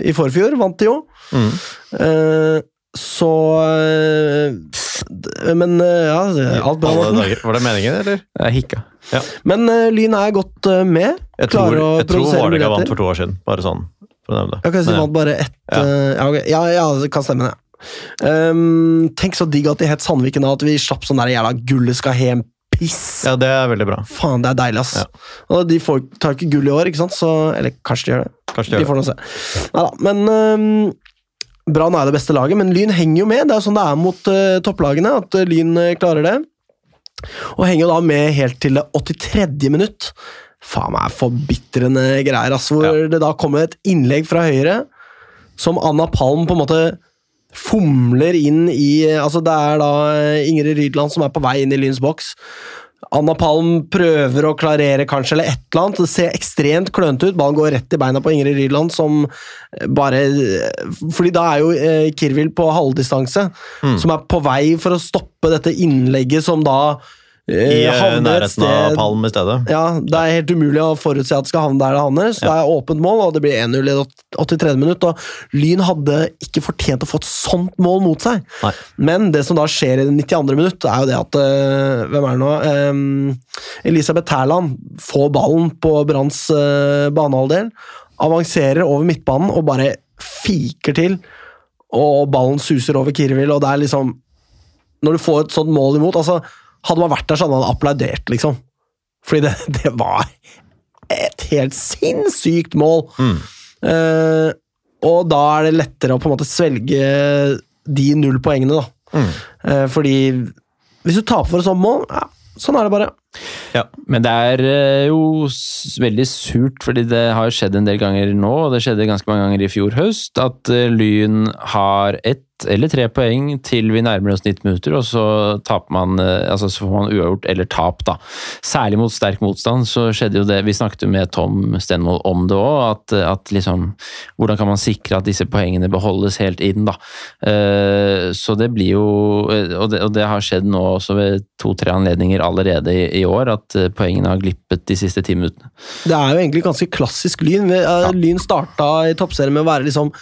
i forfjor vant de jo. Mm. Eh, så eh, Men eh, ja, alt bra. Var det meningen, eller? Jeg er hikka. Men uh, Lyn er godt uh, med. Jeg tror, jeg tror Vålerenga vant for to år siden, bare sånn. For å nevne det. Jeg kan si Men, vant bare ett Ja. eh, ja, ok. ja, ja, det kan stemme, det. Um, tenk så digg at de het Sandviken at vi slapp sånn der jævla gullet skal hjem-piss. ja, det er veldig bra. Faen, det er deilig, ass. Ja. Og de får, tar ikke gull i år, ikke sant? Så, eller kanskje de gjør det. Kanskje De de får nå se. Neida, men um, Brann er det beste laget, men Lyn henger jo med. Det er sånn det er mot uh, topplagene, at Lyn klarer det. Og henger da med helt til det 83. minutt. Faen meg forbitrende greier, ass. Hvor Ja. det da kommer et innlegg fra høyre som Anna Palm på en måte fomler inn i Altså, det er da Ingrid Rydland som er på vei inn i Lyns boks. Anna Palm prøver å klarere, kanskje, eller et eller annet. Det ser ekstremt klønete ut. Ballen går rett i beina på Ingrid Rydland, som bare Fordi da er jo eh, Kirvil på halvdistanse, Mm. som er på vei for å stoppe dette innlegget som da I eh, et nærheten av Palm i stedet. ja, Det er helt umulig å forutse at det skal havne der det havner. Så det er åpent mål, og det blir 1-0 i 83. minutt. Og Lyn hadde ikke fortjent å få et sånt mål mot seg. Nei. Men det som da skjer i det 92. minutt, er jo det at øh, Hvem er det nå? Em, Elisabeth Terland får ballen på Branns øh, banehalvdel. Avanserer over midtbanen og bare fiker til. Og ballen suser over Kirvil, og det er liksom Når du får et sånt mål imot altså Hadde man vært der, så hadde man applaudert, liksom. Fordi det, det var et helt sinnssykt mål. Mm. Uh, og da er det lettere å på en måte svelge de null poengene, da. Mm. Uh, fordi hvis du taper for et sånt mål, ja, sånn er det bare. Ja. Men det er eh, jo veldig surt, fordi det har skjedd en del ganger nå, og det skjedde ganske mange ganger i fjor høst, at Lyn har et eller tre poeng til vi nærmer oss 90 minutter, og så man eh, altså så får man uavgjort eller tap, da. Særlig mot sterk motstand så skjedde jo det Vi snakket jo med Tom Stenvold om det òg, at, at liksom Hvordan kan man sikre at disse poengene beholdes helt inn, da. Eh, Så det blir jo Og det, og det har skjedd nå også ved to-tre anledninger allerede i, i år, at eh, poengene har glippet de siste ti minuttene. Det er jo egentlig ganske klassisk Lyn. Eh, Lyn starta i toppserien med å være liksom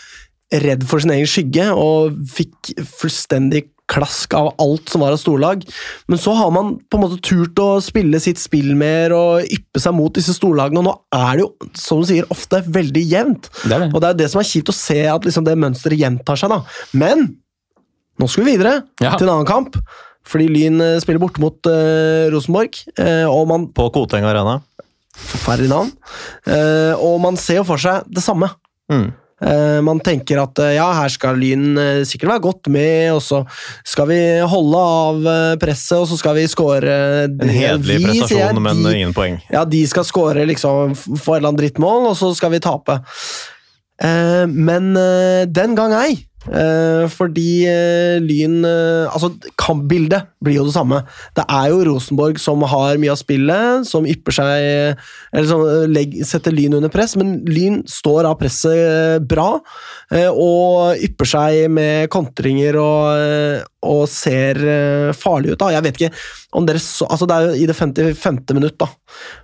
redd for sin egen skygge, og fikk fullstendig klask av alt som var av storlag. Men så har man på en måte turt å spille sitt spill mer og yppe seg mot disse storlagene, og nå er det jo, som du sier, ofte veldig jevnt. Det det. Og det er det som er kjipt å se, at liksom det mønsteret gjentar seg. da. Men nå skal vi videre Ja. til en annen kamp. Fordi Lyn eh, spiller borte mot uh, Rosenborg, Uh, og man På Koteng Arena. Forferdelig navn. Uh, og man ser jo for seg det samme. Mm. Eh, man tenker at eh, ja, her skal Lyn eh, sikkert være godt med, og så skal vi holde av presset, og så skal vi score En hederlig Vi, sier jeg, prestasjon, men de, ingen poeng. Ja, de skal score liksom for et eller annet drittmål, og så skal vi tape. Men den gang ei. Eh, fordi eh, Lyn eh, Altså, kampbildet blir jo det samme. Det er jo Rosenborg som har mye av spillet, som ypper seg Eller som setter Lyn under press, men Lyn står av presset bra. eh, og ypper seg med kontringer og, og ser farlig ut. da. Jeg vet ikke om dere så Altså, det er jo i det 55. minutt, da.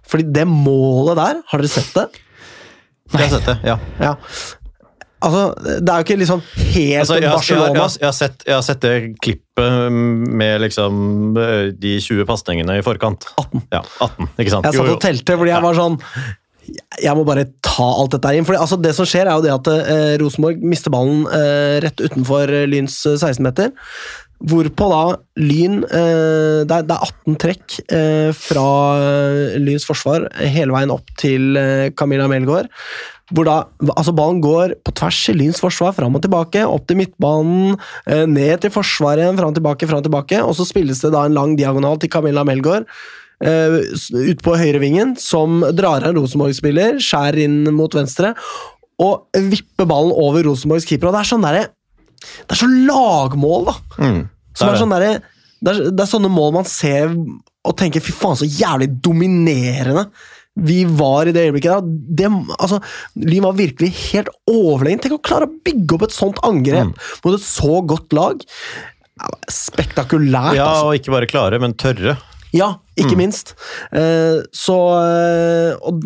Fordi det målet der, har dere sett det? Jeg har sett det, ja. Ja. Altså, det er jo ikke liksom helt Altså, jeg, har- jeg, Barcelona. jeg, har- jeg, har sett, jeg har sett det klippet med liksom eh, de 20 pasningene i forkant. 18. Ja, 18, ikke sant? Jeg satt og telte fordi jeg var sånn Jeg må bare ta alt dette inn. Fordi, altså, det som skjer, er jo det at eh, Rosenborg mister ballen eh, rett utenfor eh, Lyns eh, 16-meter. Hvorpå da Lyn eh, det, er, det er 18 trekk eh, fra eh, Lyns forsvar hele veien opp til eh, Camilla Melgaard. Hvor da, altså Ballen går på tvers i Lyns forsvar, fram og tilbake, opp til midtbanen, eh, ned til forsvaret igjen, fram og tilbake, fram og tilbake. Og så spilles det da en lang diagonal til Camilla Melgaard uh, ut på høyrevingen, som drar av en Rosenborg-spiller, skjærer inn mot venstre, og vipper ballen over Rosenborgs keeper. Og det er sånn derre Det er sånn lagmål, da! Mm, Som det er er sånn der, det, er- det er sånne mål man ser og tenker fy faen, så jævlig dominerende vi var i det øyeblikket. der. Det, altså, Lyn var virkelig helt overlegen. Tenk å klare å bygge opp et sånt angrep Mm. mot et så godt lag. Spektakulært, Ja, altså. og ikke bare klare, men tørre. Ja, ikke Mm. minst. Eh, så eh, Og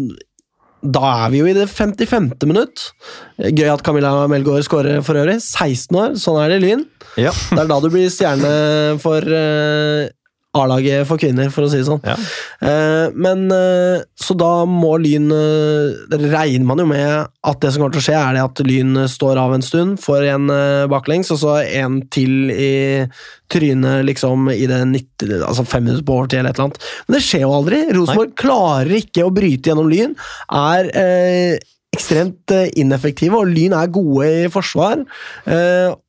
da er vi jo i det 55. minutt. Gøy at Camilla Melgaard skårer for øvrig. 16 år, sånn er det i Lyn. Ja. Det er da du blir stjerne for eh, A-laget for kvinner, for å si det sånn. Ja. Eh, men eh, Så da må Lyn eh, regner man jo med at det som kommer til å skje, er det at Lyn står av en stund, får en eh, baklengs, og så en til i trynet liksom i det 90, altså fem minutter på overtid eller et eller annet. Men det skjer jo aldri. Rosenborg klarer ikke å bryte gjennom Lyn. Er eh, ekstremt eh, ineffektive, og Lyn er gode i forsvar.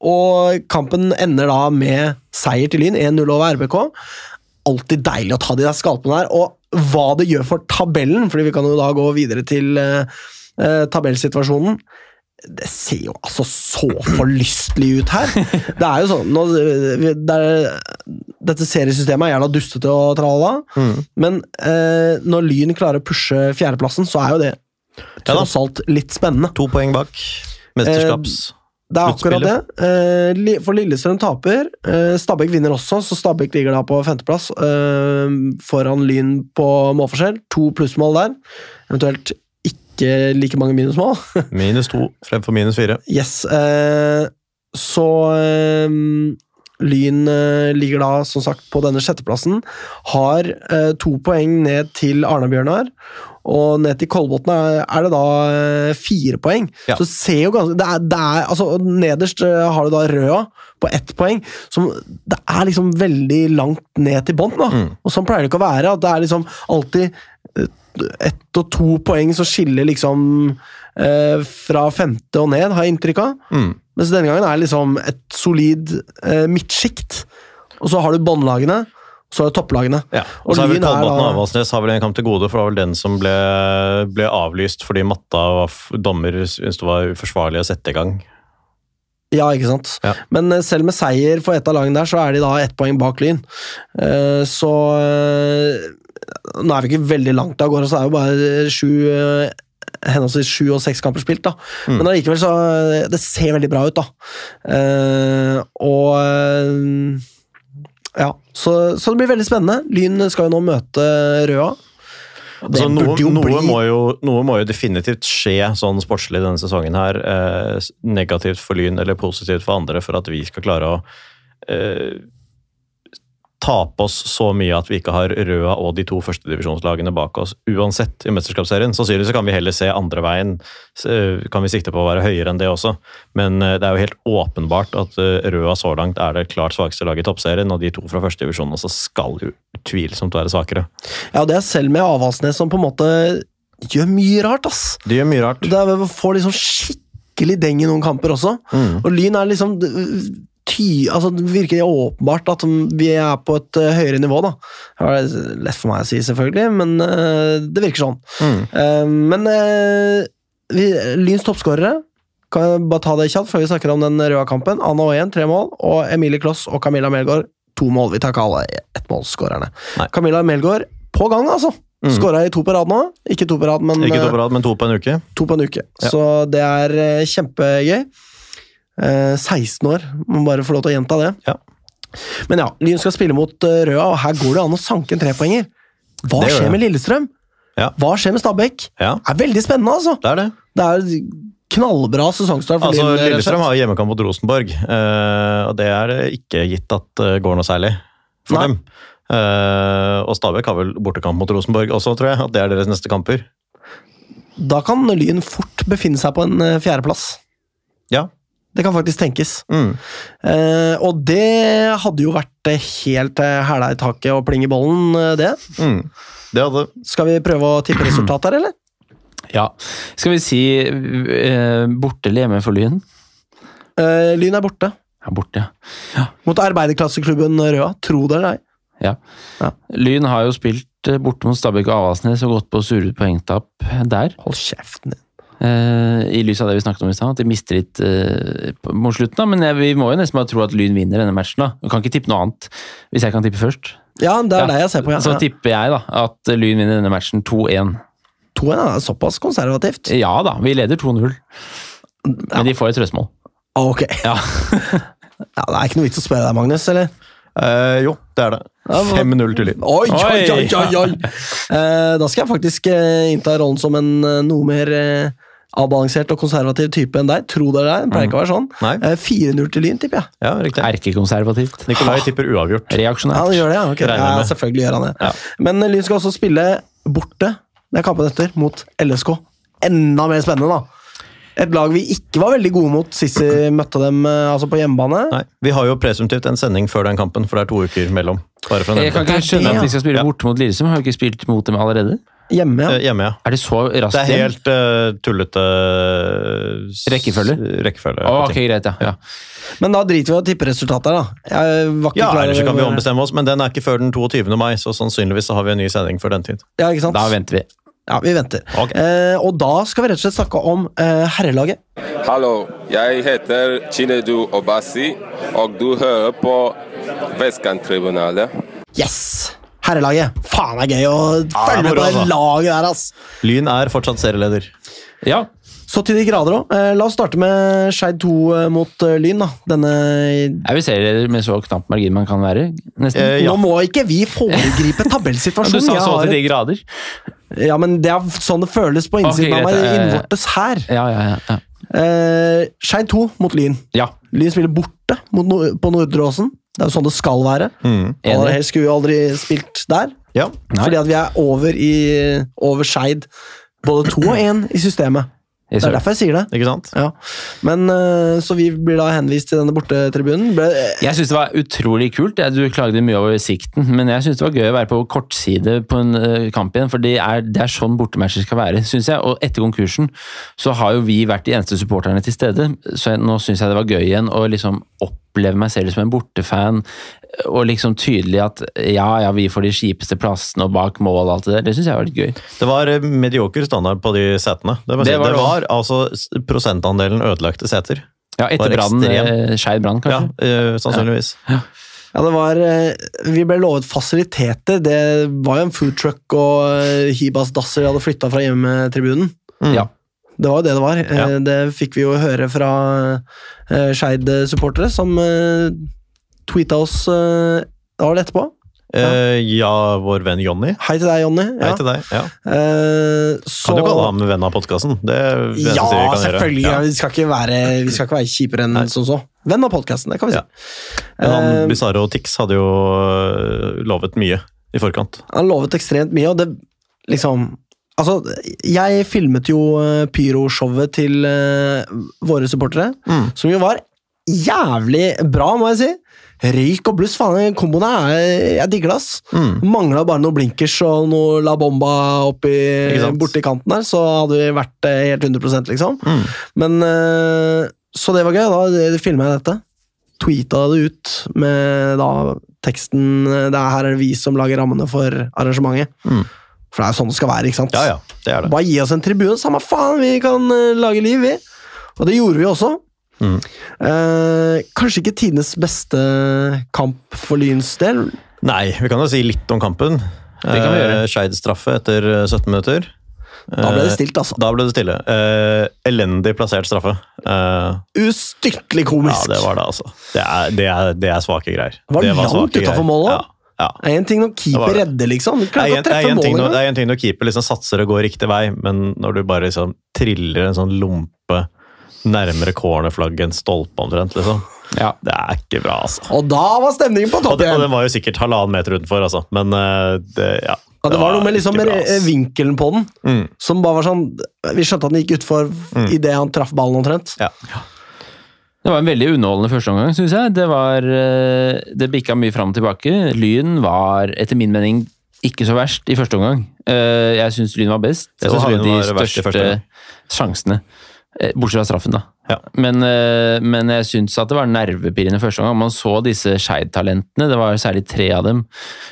Og kampen ender da med seier til Lyn, 1-0 over RBK. Alltid deilig å ta de der skalpene der, og hva det gjør for tabellen, fordi vi kan jo da gå videre til eh, eh, tabellsituasjonen. Det ser jo altså så forlystelig ut her! Det er jo sånn nå, det er, Dette seriesystemet er gjerne dustete og tralla, Mm. men eh, når Lyn klarer å pushe fjerdeplassen, så er jo det tross alt litt spennende. To poeng bak. Mesterskaps... Det er akkurat det. Eh, for Lillestrøm taper. Eh, Stabæk vinner også, så Stabæk ligger da på femteplass eh, foran Lyn på målforskjell. To plussmål der. Eventuelt ikke like mange minusmål. Minus to fremfor minus fire. Yes. Så Lyn eh, ligger da som sagt på denne sjetteplassen. Har eh, to poeng ned til Arna-Bjørnar. Og ned til Kolbotn er, er det da eh, fire poeng. Ja. Så ser jo ganske det er, det er, altså, Nederst eh, har du da Røa på ett poeng. Som, det er liksom veldig langt ned til bånn. Mm. Og sånn pleier det ikke å være. at Det er liksom alltid eh, ett og to poeng som skiller liksom eh, fra femte og ned, har jeg inntrykk av. Mm. Mens denne gangen er det liksom et solid eh, midtsjikt. Og så har du båndlagene, så har du topplagene. Ja. Og Og så har vi er Kolbotn da- og Avaldsnes har vel en kamp til gode, for det var vel den som ble, ble avlyst fordi matta var dommer syntes det var uforsvarlig å sette i gang. Ja, ikke sant. Ja. Men eh, selv med seier for ett av lagene der, så er de da ett poeng bak Lyn. Eh, Så Nå er vi ikke veldig langt av gårde, så er det jo bare sju henholdsvis sju og seks kamper spilt. da. Mm. Men allikevel så eh, Det ser veldig bra ut, da. Uh, og eh, Ja, så, så det blir veldig spennende. Lyn skal jo nå møte Røa. Altså, noe, noe, må jo, noe må jo definitivt skje sånn sportslig denne sesongen her. Eh, negativt for Lyn eller positivt for andre, for at vi skal klare å eh, tape oss så mye at vi ikke har Røa og de to førstedivisjonslagene bak oss uansett i mesterskapsserien. Sannsynligvis kan vi heller se andre veien. Eh, Kan vi sikte på å være høyere enn det også. Men eh, det er jo helt åpenbart at eh, Røa så langt er det klart svakeste laget i toppserien, og de to fra førstedivisjonen også skal jo utvilsomt være svakere. Ja, det er selv med Avaldsnes som på en måte gjør mye rart, ass. De gjør mye rart. Det er, får liksom skikkelig deng i noen kamper også. Mm. Og Lyn er liksom ty, altså Det virker åpenbart at vi er på et uh, høyere nivå, da. Det er lett for meg å si, selvfølgelig, men uh, det virker sånn. Mm. Uh, men vi, Lyns toppskårere kan jeg bare ta det kjapt før vi snakker om den røde kampen. Anna Oyen, tre mål, og Emilie Kloss og Camilla Melgaard, to mål. Vi tar ikke alle ettmålsskårerne. Camilla Melgaard på gang, altså! Mm. Skåra i to på rad nå. Ikke to på rad, men Ikke to på rad, men to på en uke. to på en uke. Ja. Så det er kjempegøy. Eh, 16 år, må bare få lov til å gjenta det. Ja. Men ja, Lyn skal spille mot eh, Røa, og her går det an å sanke en trepoenger. Hva Det skjer med Lillestrøm? Ja. Hva skjer med Stabæk? Ja, Det er veldig spennende, altså! det er det. Det er knallbra sesongstart for Altså, slett. Lillestrøm har hjemmekamp mot Rosenborg, eh, og det er ikke gitt at det går noe særlig for Nei. dem. Eh, og Stabæk har vel bortekamp mot Rosenborg også, tror jeg. At det er deres neste kamper. Da kan Lyn fort befinne seg på en eh, fjerdeplass. Ja. Det kan faktisk tenkes. Mm. Eh, og det hadde jo vært helt eh, hæla i taket og pling i bollen, eh, det. Mm. Det hadde Skal vi prøve å tippe resultat her, eller? Ja. Skal vi si eh, borte eller hjemme for Lyn? Eh, Lyn er borte. Ja, borte, ja. Mot arbeiderklasseklubben Røa, tro det eller ei. ja. Ja. Lyn har jo spilt eh, borte mot Stabæk og Avaldsnes og gått på sure poengtap der. Hold kjeften din. Eh, I lys av det vi snakket om i stad, at de mister litt eh, på- mot slutten. da, Men jeg, vi må jo nesten bare tro at Lyn vinner denne matchen. da. Du kan ikke tippe noe annet, hvis jeg kan tippe først. Ja, det er Ja. deg jeg ser på. Ja. Så tipper jeg da, at Lyn vinner denne matchen 2-1. To er ja, såpass konservativt. Ja da, vi leder 2-0. Men de får et trøstmål. Ah, Ok. Ja. Ja, det er ikke noe vits å spørre deg, Magnus, eller? Eh, jo, det er det. Ja, hva- 5-0 til Lyn. Oi, oi, oi, Oi. oi, oi. Eh, da skal jeg faktisk eh, innta rollen som en eh, noe mer eh, avbalansert og konservativ type enn deg. Tro det eller ei, det pleier ikke å være sånn. Nei. Eh, 4-0 til Lyn, tipper jeg. Ja, riktig. Erkekonservativt. Nikolai tipper uavgjort. Ja, Reaksjonært. han gjør det, ja. ok. Regner ja med. selvfølgelig gjør han det. Ja. Men Lyn skal også spille borte, det er kampen etter, mot LSK. Enda mer spennende, da. Et lag vi ikke var veldig gode mot sist vi møtte dem eh, altså på hjemmebane. Nei, Vi har jo presumptivt en sending før den kampen, for det er to uker mellom. Bare Jeg kan ikke skjønne at de skal spille ja. borte mot Lillestrøm. Har vi ikke spilt mot dem allerede? Hjemme, ja. Eh, Hjemme, ja. Er det så raskt Det er helt uh, tullete uh, Rekkefølge? Rekkefølge. oh, ok, greit, ja. ja. Men da driter vi i å tippe resultatet, da. Jeg var ikke Ja, klar ellers så kan vi ombestemme oss, men den er ikke før den 22. mai, så sannsynligvis så har vi en ny sending før den tid. Ja, ikke sant? Da venter vi. Ja, vi venter. Ok. Eh, og da skal vi rett og slett snakke om eh, herrelaget. Hallo, jeg heter Chinedu Obasi, og du hører på Vestkanttribunalet. Yes! Herrelaget. Faen, det er gøy å følge med på det altså. laget der, ass! Lyn er fortsatt serieleder. Ja. Så til de grader òg. Eh, la oss starte med Skeid 2 eh, mot eh, Lyn, da. Denne Er vi serieleder med så knapp margin man kan være? Nesten. Eh, ja. Nå må ikke vi foregripe tabellsituasjonen! du sa så til de grader. Ja, men det er sånn det føles på innsiden okay, av meg greit, ja, ja, ja. innvortes her. Ja, ja, ja. ja. Eh, Skeid 2 mot Lyn. ja. Lyn spiller borte mot Nor på Nordre Åsen. Det er jo sånn det skal være. Mm. Helst skulle vi aldri spilt der. Ja. Fordi at vi er over, i, over Skeid både to og én i systemet. Det er derfor jeg sier det. Ikke sant? Ja. Men eh, Så vi blir da henvist til denne bortetribunen. Ble, Jeg syns det var utrolig kult. Du klagde mye over sikten, men jeg syns det var gøy å være på kortside på en eh, kamp igjen, for det er, det er sånn bortematcher skal være, syns jeg. Og etter konkursen så har jo vi vært de eneste supporterne til stede, så nå syns jeg det var gøy igjen å liksom oppleve meg selv som en bortefan, og liksom tydelig at ja, ja, vi får de kjipeste plassene og bak mål og alt det der. Det syns jeg var litt gøy. Det var eh, medioker standard på de setene. Det, Det si. var det var altså prosentandelen ødelagte seter. Ja, etter brannen. Skeiv eh, brann, Ja, kanskje? Ja, sannsynligvis. Ja, det var eh, Vi ble lovet fasiliteter. Det var jo en foodtruck og eh, Hibas-dasser de hadde flytta fra hjemmetribunen. Mm. Ja. Det var jo det det var. Eh, Ja. Det fikk vi jo høre fra uh, Skeid-supportere, som uh, tweeta oss uh, Da var det etterpå. Eh, ja, vår venn Jonny. Hei til deg, Jonny. Hei til deg. Ja. Uh, så, Kan du kalle ham venn av podkasten? Det det Ja, vi kan gjøre. selvfølgelig. Ja. Vi, skal ikke være, vi skal ikke være kjipere enn som så. Venn av podkasten, det kan vi si. Ja. Men han Eh, Bizarro og Tix hadde jo lovet mye i forkant. Han lovet ekstremt mye, og det liksom Altså, jeg filmet jo eh, pyroshowet til eh, våre supportere, Mm. som jo var jævlig bra, må jeg si. Røyk og bluss, faen, den komboen er- jeg digger det, ass. Mm. Mangla bare noen blinkers og noe La Bomba oppi, borti kanten der, så hadde vi vært eh, helt 100 liksom. Mm. Men Så det var gøy. Da filma jeg dette. Tweeta det ut med da teksten Det er her er vi som lager rammene for arrangementet. Mm. For det er jo sånn det skal være, ikke sant? Ja, ja, det er det. Bare gi oss en tribune, samme faen, vi kan uh, lage liv, vi. Og det gjorde vi også. Mm. Uh, kanskje ikke tidenes beste kamp for Lyns del. Nei, vi kan jo si litt om kampen. Det kan vi gjøre. Uh, Skeid straffe etter eh, 17 minutter. Da ble det Eh, stilt, altså. Da ble det stille. Eh, elendig plassert straffe. Eh, Ustyrtelig ja, det var det, altså. Det er, det er, det er svake greier. Det var langt greier. målet. Ja, ja. Det er en ting når keeper det. redder, liksom. Det er, en, det, er ting, når- det er en ting når keeper liksom satser og går riktig vei, men når du bare liksom triller en sånn lompe nærmere cornerflagget enn stolpe omtrent, liksom. Ja. Det er ikke bra, altså. Og da var stemningen på topp det, og igjen! den var jo sikkert halvannen meter utenfor, altså. Men eh, det, ja. Ja, det var noe med liksom bra, vinkelen på den, Mm. som bare var sånn Vi skjønte at den gikk utfor Mm. idet han traff ballen, omtrent. Ja. Det var en veldig underholdende første omgang, syns jeg. Det var eh, Det bikka mye fram og tilbake. Lyn var etter min mening ikke så verst i første omgang. Eh, Jeg syns Lyn var best, Jeg syns synes hadde de største sjansene. Eh, Bortsett fra straffen, da. Ja. Men, eh, men jeg syns at det var nervepirrende første gang. Man så disse Skeid-talentene, det var særlig tre av dem,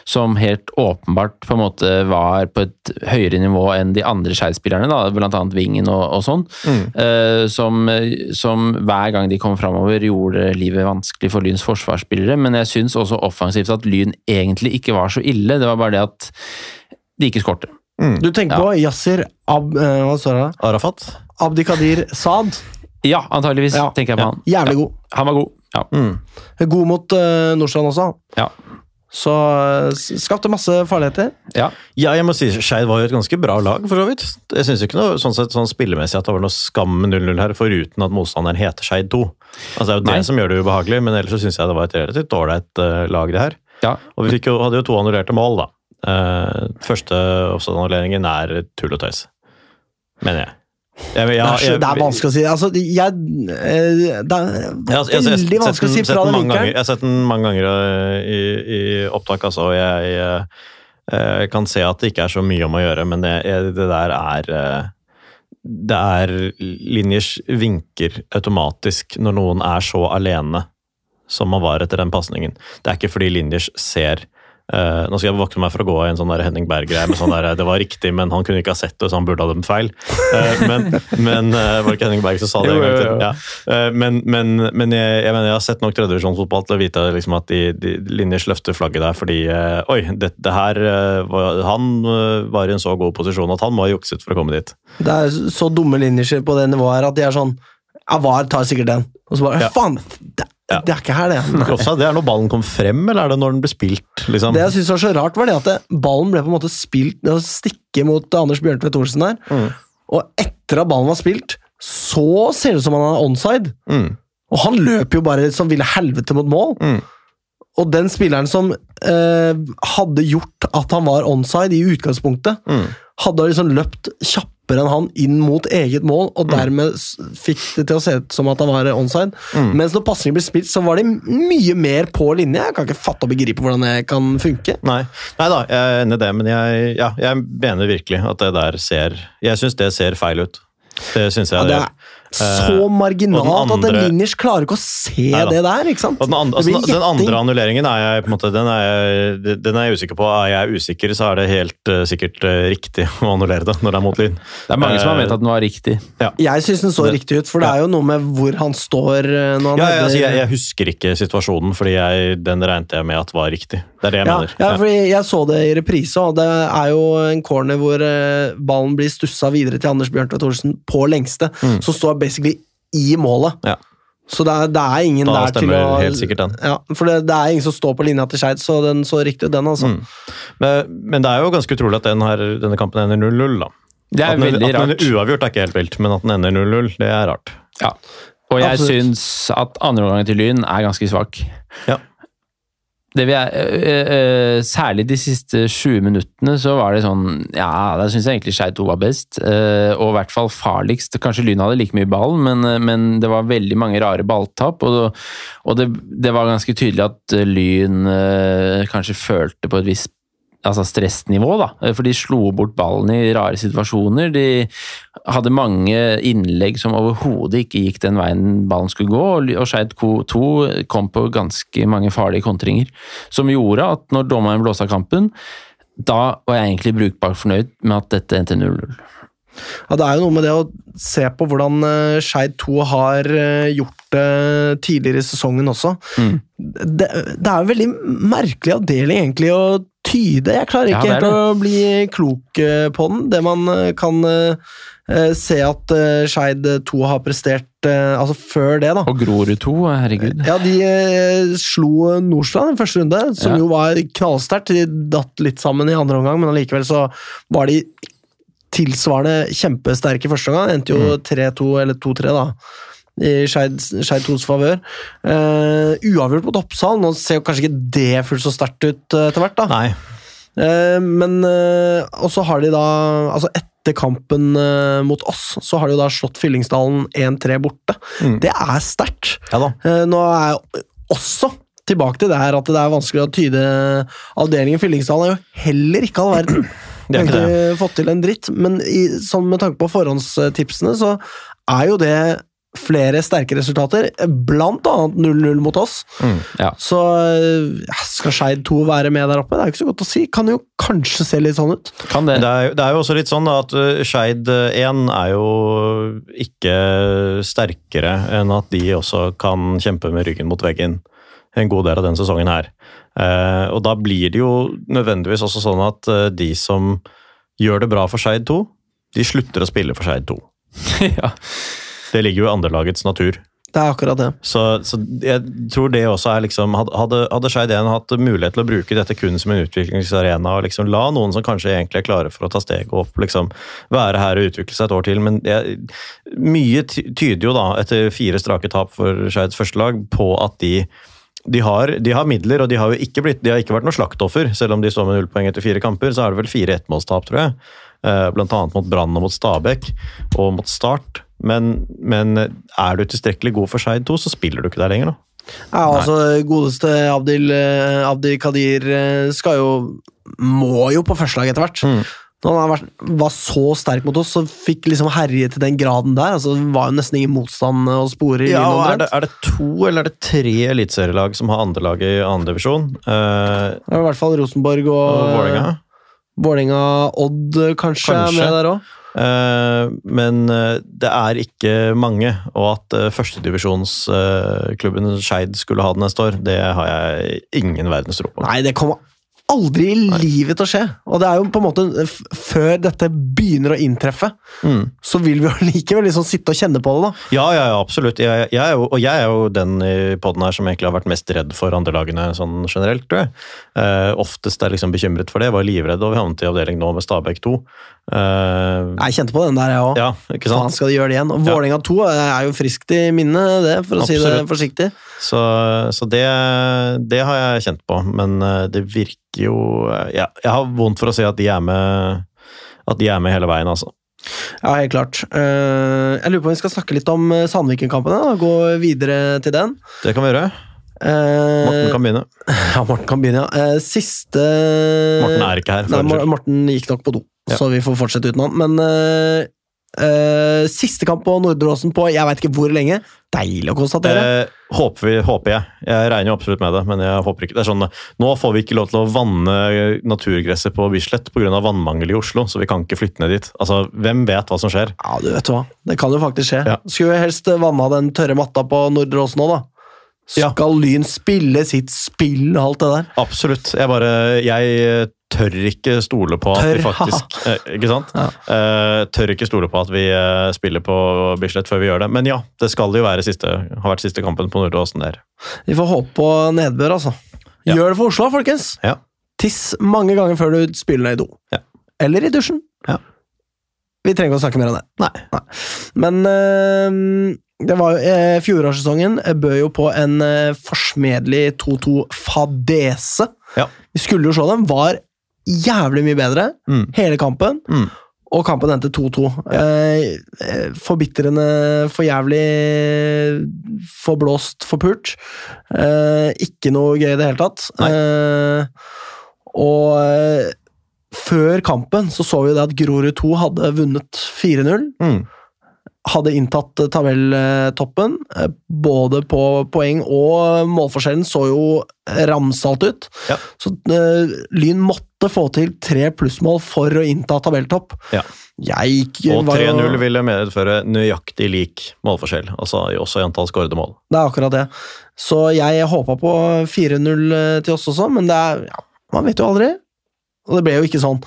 som helt åpenbart på en måte var på et høyere nivå enn de andre Skeid-spillerne, da, blant annet Vingen og, og sånn. Mm. Eh, som, som hver gang de kom framover, gjorde livet vanskelig for Lyns forsvarsspillere. Men jeg syns også offensivt at Lyn egentlig ikke var så ille. Det var bare det at de ikke skårte. Du tenker Ja. på Yasir Ab... eh? Arafat? Abdikadir Saad. Ja, antageligvis, Ja. tenker jeg på han. Jævlig Ja, god. Han var god. Ja. Mm. God mot uh, Nordstrand også. Ja. Så eh, skapte masse farligheter. ja. Ja, jeg må si Skeid var jo et ganske bra lag, for så vidt. Jeg syns ikke noe sånn, sett, sånn spillemessig at det var noe skam med 0-0 her, foruten at motstanderen heter Skeid 2. Altså, det er jo Nei. det som gjør det ubehagelig, men ellers så syns jeg det var et relativt ålreit uh, lag, det her. ja. Og vi fikk jo, hadde jo to annullerte mål, da. Uh, første offside-annulleringen er tull og tøys, mener jeg. Jeg, jeg, det, er det er vanskelig å si. Altså, jeg, eh, det er Jeg jeg sett- veldig vanskelig å si fra ganger. vinkelen. Jeg har sett den mange ganger øh, i, i opptak, altså, og jeg, øh, kan se at det ikke er så mye om å gjøre, men det, jeg- det der er Det er linjers vinker automatisk når noen er så alene som man var etter den pasningen. Det er ikke fordi linjers ser øh, nå skal jeg vokte meg for å gå i en sånn der Henning Berg-greie med sånn der, det var riktig, men han kunne ikke ha sett det, så han burde ha dømt feil. Uh, men men uh, var det ikke Henning Berg som sa det en gang til? jo. Ja. Eh, Men, men, men jeg, jeg mener jeg har sett nok tredjevisjonsfotball til å vite liksom at de, de linjers løfter flagget der fordi eh, Oi, det, det her eh, var, Han eh, var i en så god posisjon at han må ha jukset for å komme dit. Det er så dumme linjer på det nivået her at de er sånn Ja, VAR tar sikkert den. Og så bare Ja. Faen! Det, Ja. det er ikke her, det. Offside, det er når ballen kom frem, eller er det når den ble spilt? Liksom? Det jeg synes var så rart, var det at det, ballen ble på en måte spilt Det å stikke mot Anders Bjørntvedt Olsen der, Mm. og etter at ballen var spilt, så ser det ut som han er onside. Mm. Og han løper jo bare som ville helvete mot mål. Mm. Og den spilleren som eh, hadde gjort at han var onside i utgangspunktet, Mm. hadde liksom løpt kjappere enn han inn mot eget mål, og dermed fikk det til å se ut som at han var onside. Mm. Mens når pasningen ble spilt, så var de mye mer på linje. Jeg kan ikke fatte og begripe hvordan det kan funke. Nei. Nei da, jeg er enig i det, men jeg, ja, jeg mener virkelig at det der ser Jeg syns det ser feil ut. Det syns jeg Ja, det det er- så marginalt andre, at en Liniers klarer ikke å se nei, det der, ikke sant? Og den, andre, altså, den andre annulleringen er jeg på en måte, den er jeg, den er jeg usikker på. Er jeg usikker, så er det helt uh, sikkert uh, riktig å annullere det når det er mot Lyn. Det er mange som har Eh, ment at den var riktig. Jeg syns den så Det- riktig ut, for det er jo noe med hvor han står eh, når han Ja, ja, altså, jeg, jeg husker ikke situasjonen, fordi jeg, den regnet jeg med at var riktig. Det er det jeg ja, mener. ja, fordi jeg så det i reprise, og det er jo en corner hvor eh, ballen blir stussa videre til Anders Bjørntvedt Olsen på lengste, Mm. så står basically i målet. Ja. Så det er, det er ingen Da der til stemmer å helt sikkert den. Ja, for det, det er ingen som står på linja til Skeid, så den så riktig ut, den, altså. Mm. Men, men det er jo ganske utrolig at den her, denne kampen ender 0-0, da. Det er at den, veldig at den rart. uavgjort er ikke helt vilt, men at den ender 0-0, det er rart. Ja. Og jeg Absolutt. syns at andreomgangen til Lyn er ganske svak. Ja. Det vi er, øh, øh, særlig de siste 20 minuttene så var det sånn Ja, da syns jeg egentlig Skeid 2 var best. og i hvert fall farligst. Kanskje Lyn hadde like mye ball, men, men det var veldig mange rare balltap. Og, og det, det var ganske tydelig at Lyn kanskje følte på et visst altså stressnivå, da. For de slo bort ballen i rare situasjoner. De hadde mange innlegg som overhodet ikke gikk den veien ballen skulle gå, og- Skeid 2 kom på ganske mange farlige kontringer. Som gjorde at når dommeren blåste av kampen, da var jeg egentlig brukbart fornøyd med at dette endte 0-0. Ja, det er jo noe med det å se på hvordan uh, Skeid 2 har eh, gjort det tidligere i sesongen også. Mm. Det, det er veldig merkelig avdeling egentlig å tyde. Jeg klarer ikke er helt å bli klok eh, på den. Det man eh, kan eh, se at Skeid 2 har prestert altså før det, da. Og Grorud 2, herregud. Ja, de slo Nordstrand i første runde, som Ja. jo var knallsterkt. De datt litt sammen i andre omgang, men allikevel så var de tilsvarende kjempesterke i første omgang. Endte jo 3-2 eller 2-3, da. I Skeid Skeid 2s favør. Uh, uavgjort mot Oppsal. Nå ser jo kanskje ikke det fullt så sterkt ut uh, etter hvert, da. Nei. Uh, men uh, Og så har de da Altså etter kampen mot oss, så har de jo da slått Fyllingsdalen 1-3 borte. Mm. Det er sterkt. Ja Nå er jeg også tilbake til det her at det er vanskelig å tyde avdelingen. Fyllingsdalen er jo heller ikke all verden. Det er Har ikke fått til en dritt, men i, sånn med tanke på forhåndstipsene, så er jo det flere sterke resultater, blant annet 0-0 mot oss. Mm. Ja. Så ja, skal Skeid 2 være med der oppe? Det er jo ikke så godt å si. Kan jo kanskje se litt sånn ut. Kan det. Det er, jo- det er jo også litt sånn da, at uh, Skeid 1 er jo ikke sterkere enn at de også kan kjempe med ryggen mot veggen en god del av den sesongen her. Eh, og da blir det jo nødvendigvis også sånn at eh, de som gjør det bra for Skeid 2, de slutter å spille for Skeid 2. ja. Det ligger jo i andrelagets natur. Det er akkurat det. Så, så jeg tror det også er liksom Hadde, hadde Skeid 1 hatt mulighet til å bruke dette kun som en utviklingsarena og liksom la noen som kanskje egentlig er klare for å ta steget opp, liksom være her og utvikle seg et år til Men jeg, mye tyder jo da, etter fire strake tap for Skeids første lag, på at de de har, de har midler, og de har jo ikke, blitt, de har ikke vært noe slaktoffer. Selv om de står med null poeng etter fire kamper, så er det vel fire ettmålstap, tror jeg. Eh, Blant annet mot Brann og mot Stabæk, og mot Start. Men, men er du tilstrekkelig god for Skeid 2, så spiller du ikke der lenger, da. Ja, altså Godeste Abdil, eh, Abdil Kadir eh, skal jo Må jo på førstelag etter hvert. Mm. Når han var så sterk mot oss, så fikk liksom herje til den graden der. altså Det var jo nesten ingen motstand å spore. i Ja, og er det, er det to eller er det tre eliteserielag som har andrelag i andredivisjon? Uh, i hvert fall Rosenborg og, og Vålerenga. Vålerenga, Odd kanskje, er Kanskje. med der òg. Eh, men eh, det er ikke mange, og at uh, førstedivisjonsklubben Skeid skulle ha det neste år, det har jeg ingen verdens tro på. Nei, det kommer aldri i livet til å skje. Og det er jo på en måte Før dette begynner å inntreffe, Mm. så vil vi jo likevel liksom sitte og kjenne på det, da. Ja, ja, ja, absolutt. Jeg, jeg er jo, og jeg er jo den i podden her som egentlig har vært mest redd for andrelagene sånn generelt, tror jeg. Uh, oftest er liksom bekymret for det. Jeg var livredd over vi havnet i avdeling nå med Stabæk 2. Uh, Jeg kjente på den der, jeg òg. ja, Faen, skal de gjøre det igjen? Og Ja. Vålerenga 2 er jo friskt i minnet, det, for å si det forsiktig. Så, så det, det har jeg kjent på, men eh, det virker jo ja, Jeg har vondt for å si at de er med, at de er med hele veien, altså. Ja, helt klart. Eh, jeg lurer på om vi skal snakke litt om eh, Sandviken-kampene. Gå videre til den. Det kan vi gjøre. Eh, Morten kan begynne. Ja, Morten kan begynne, ja. Eh, siste Morten er ikke her. Nei, Morten gikk nok på do, Ja. så vi får fortsette uten han. Men Eh, siste kamp på Nordre Åsen på jeg veit ikke hvor lenge. Deilig å konstatere. Uh, håper, vi, håper jeg. Jeg regner jo absolutt med det, men jeg håper ikke. Det er sånn, nå får vi ikke lov til å vanne naturgresset på Bislett pga. vannmangel i Oslo, så vi kan ikke flytte ned dit. Altså, Hvem vet hva som skjer? Ja, du vet hva. Det kan jo faktisk skje. Ja. Skulle helst vanna den tørre matta på Nordre Åsen nå, da. Skal Lyn spille sitt spill, og alt det der? Absolutt. Jeg bare Jeg tør ikke stole på at Tør, vi faktisk eh, Ikke sant? Ja. Uh, tør ikke stole på at vi eh, spiller på Bislett før vi gjør det. Men ja, det skal jo være siste, ha vært siste kampen på Nordåsen der. Vi får håpe på nedbør, altså. Ja. Gjør det for Oslo, folkens! Ja. Tiss mange ganger før du spiller ned i do. Ja. Eller i dusjen. Ja. Vi trenger ikke å snakke mer om det. Nei. Men øh, det var eh, fjorårssesongen bød jo på en eh, forsmedelig 2-2-fadese. Ja. Vi skulle jo se dem. Var jævlig mye bedre Mm. hele kampen. Mm. Og kampen endte 2-2. Ja. eh, forbitrende, for jævlig, forblåst, forpult. Eh, ikke noe gøy i det hele tatt. Eh, og eh, før kampen så så vi det at Grorud 2 hadde vunnet 4-0 Mm. Hadde inntatt eh, tabelltoppen. eh, Både på poeng og målforskjellen så jo ramsalt ut. Ja. Så uh, Lyn måtte få til tre plussmål for å innta tabelltopp. Ja. Gikk Og 3-0 ville medføre nøyaktig lik målforskjell, altså også i antall skårede mål. Det er akkurat det. Så jeg håpa på 4-0 til oss også, men det er ja, Man vet jo aldri. Og det ble jo ikke sånn.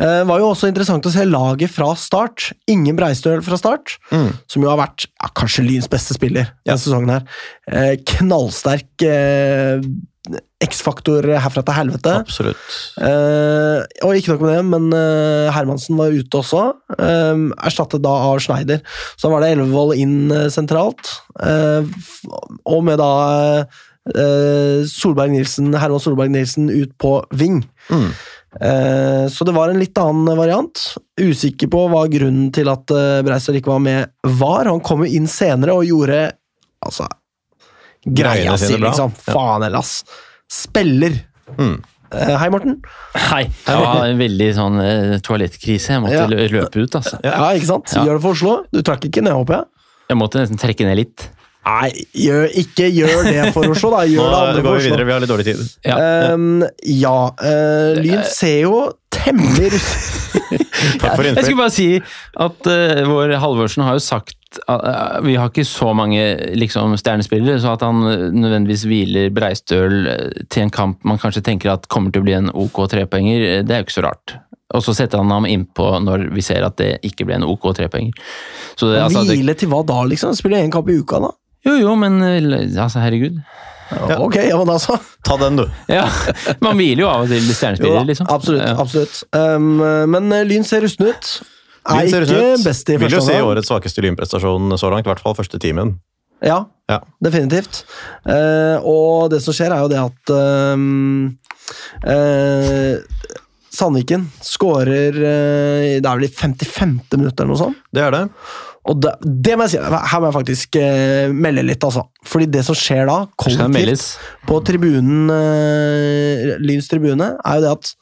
Det var jo også interessant å se laget fra start. Ingen Breistøl fra start, Mm. som jo har vært ja, kanskje Lyns beste spiller Ja. denne sesongen. her. Eh, knallsterk eh, X-faktor herfra til helvete. Absolutt. Eh, og ikke nok med det, men eh, Hermansen var ute også. eh, erstattet da av Schneider. Så da var det Elvevold inn eh, sentralt. eh, og med da eh, Solberg Nilsen, Herman Solberg Nilsen ut på ving. Mm. Eh, så det var en litt annen variant. Usikker på hva grunnen til at Breistad ikke var med, var. Han kom jo inn senere og gjorde altså greia si, bra. liksom. Faen heller, ass. Spiller. Mm. Eh, hei, Morten. Hei. Det var en veldig sånn eh, toalettkrise. Jeg måtte Ja. løpe ut, altså. Ja, ikke sant? Ja. Gjør det for Oslo. Du trakk ikke ned, håper jeg? Jeg måtte nesten trekke ned litt. Nei, gjør, ikke gjør det for Oslo, da. Nå det andre går for vi videre, vi har litt dårlig tid. Ja. Um, ja, uh, Lyn ser jo temmelig Takk for Jeg skulle bare si at uh, vår Halvorsen har jo sagt at eh, vi har ikke så mange liksom, stjernespillere, så at han eh, nødvendigvis hviler Breistøl til en kamp man kanskje tenker at kommer til å bli en OK trepoenger, det er jo ikke så rart. Og så setter han ham innpå når vi ser at det ikke ble en OK trepoenger. Så det, altså, det, Hvile til hva da, liksom? Spiller én kamp i uka, da? Jo, jo, men eh, altså, herregud. Ja. Ok, ja, men altså. Ta den, du. Ja, Man hviler jo av og til Jo stjernespillere, liksom. Absolutt. Ja. absolutt. Um, men eh, Lyn ser rusten ut. Er Lyn ser ikke ut. best i Vil første jo si omgang. årets svakeste lynprestasjon så langt, i hvert fall første timen. Ja, Ja. definitivt. Uh, og det som skjer, er jo det at um, uh, Sandviken skårer uh, Det er vel i 55. minutt eller noe sånt. Det er det. Og det, det må jeg si, her må jeg faktisk eh, melde litt, altså. Fordi det som skjer da, kollektivt på tribunen, eh, Lyns tribune, er jo det at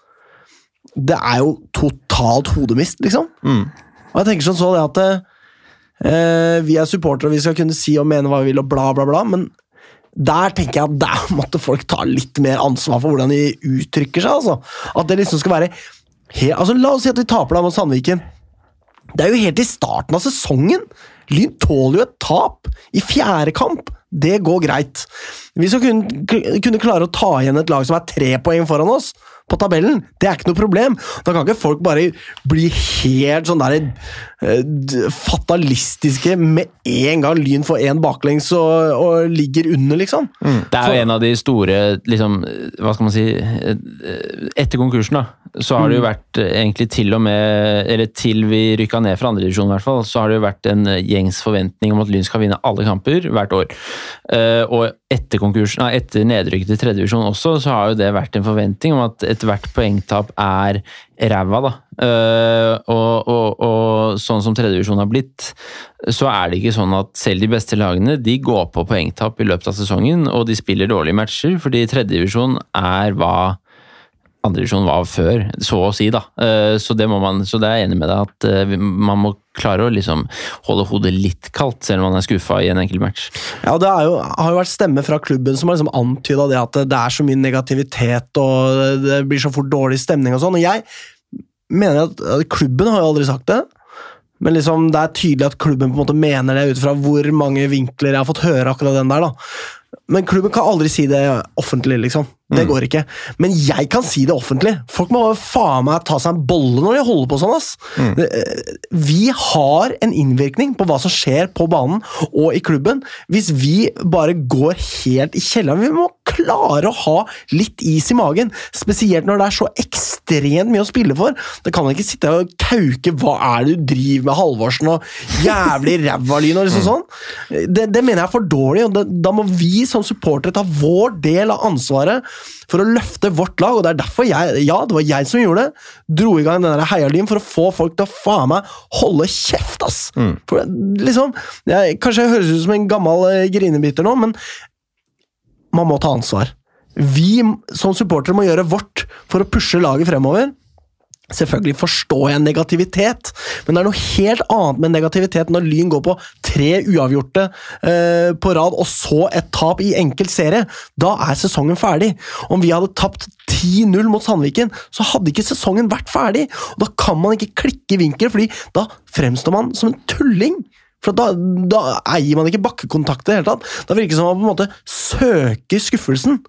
det er jo totalt hodemist, liksom. Mm. Og jeg tenker sånn så det at eh, vi er supportere og vi skal kunne si og mene hva vi vil og bla, bla, bla, men der tenker jeg at der måtte folk ta litt mer ansvar for hvordan de uttrykker seg. altså. At det liksom skal være he altså La oss si at vi taper da mot Sandviken. Det er jo helt i starten av sesongen. Lyn tåler jo et tap i fjerde kamp. Det går greit. Vi skal kunne, kunne klare å ta igjen et lag som er tre poeng foran oss på tabellen. Det er ikke noe problem. Da kan ikke folk bare bli helt sånn der eh, fatalistiske med en gang Lyn får én baklengs og, og ligger under, liksom. Det er jo en av de store liksom, Hva skal man si Etter konkursen, da, så har det jo vært eh, egentlig til og med Eller til vi rykka ned fra andredivisjon, i hvert fall, så har det jo vært en eh, gjengs forventning om at Lyn skal vinne alle kamper hvert år. Eh, og etter nei, etter nedrykket til tredjedivisjon også, så har jo det vært en forventning om at ethvert poengtap er ræva, da. Uh, og, og, og sånn som tredjedivisjon har blitt, så er det ikke sånn at selv de beste lagene de går på poengtap i løpet av sesongen, og de spiller dårlige matcher, fordi tredjedivisjon er hva andredivisjon var før, så å si, da. Uh, Så det, man, så det er jeg enig med deg at uh, man må klare å liksom holde hodet litt kaldt, selv om han er skuffa i en enkelt match. Ja, Det jo, har jo vært stemmer fra klubben som har liksom antyda at det er så mye negativitet og det blir så fort dårlig stemning og sånn. Og jeg mener at klubben har jo aldri sagt det. Men liksom, det er tydelig at klubben på en måte mener det ut fra hvor mange vinkler jeg har fått høre akkurat den der. da. Men klubben kan aldri si det offentlig, liksom. Det går ikke. Men jeg kan si det offentlig. Folk må faen meg ta seg en bolle når de holder på sånn, ass. Det, eh, Vi har en innvirkning på hva som skjer på banen og i klubben. Hvis vi bare går helt i kjelleren Vi må klare å ha litt is i magen. Spesielt når det er så ekstremt mye å spille for. Det kan man ikke sitte og kauke 'hva er det du driver med', Halvorsen, og jævlig ræva lyn og liksom sånn. Det, det mener jeg er for dårlig, og det, da må vi som supportere ta vår del av ansvaret for å løfte vårt lag, og det er derfor jeg Ja, det var jeg som gjorde det. Dro i gang den heialym for å få folk til å faen meg holde kjeft, ass! For liksom jeg, Kanskje jeg høres ut som en gammel eh, grinebiter nå, men man må ta ansvar. Vi som supportere må gjøre vårt for å pushe laget fremover. Selvfølgelig forstår jeg negativitet, men det er noe helt annet med negativitet når Lyn går på tre uavgjorte eh, på rad, og så et tap i enkel serie. Da er sesongen ferdig. Om vi hadde tapt 10-0 mot Sandviken, så hadde ikke sesongen vært ferdig. Og Da kan man ikke klikke i vinkel, fordi da fremstår man som en tulling. For da, da eier man ikke bakkekontakt i det hele tatt. Da virker det som man på en måte søker skuffelsen.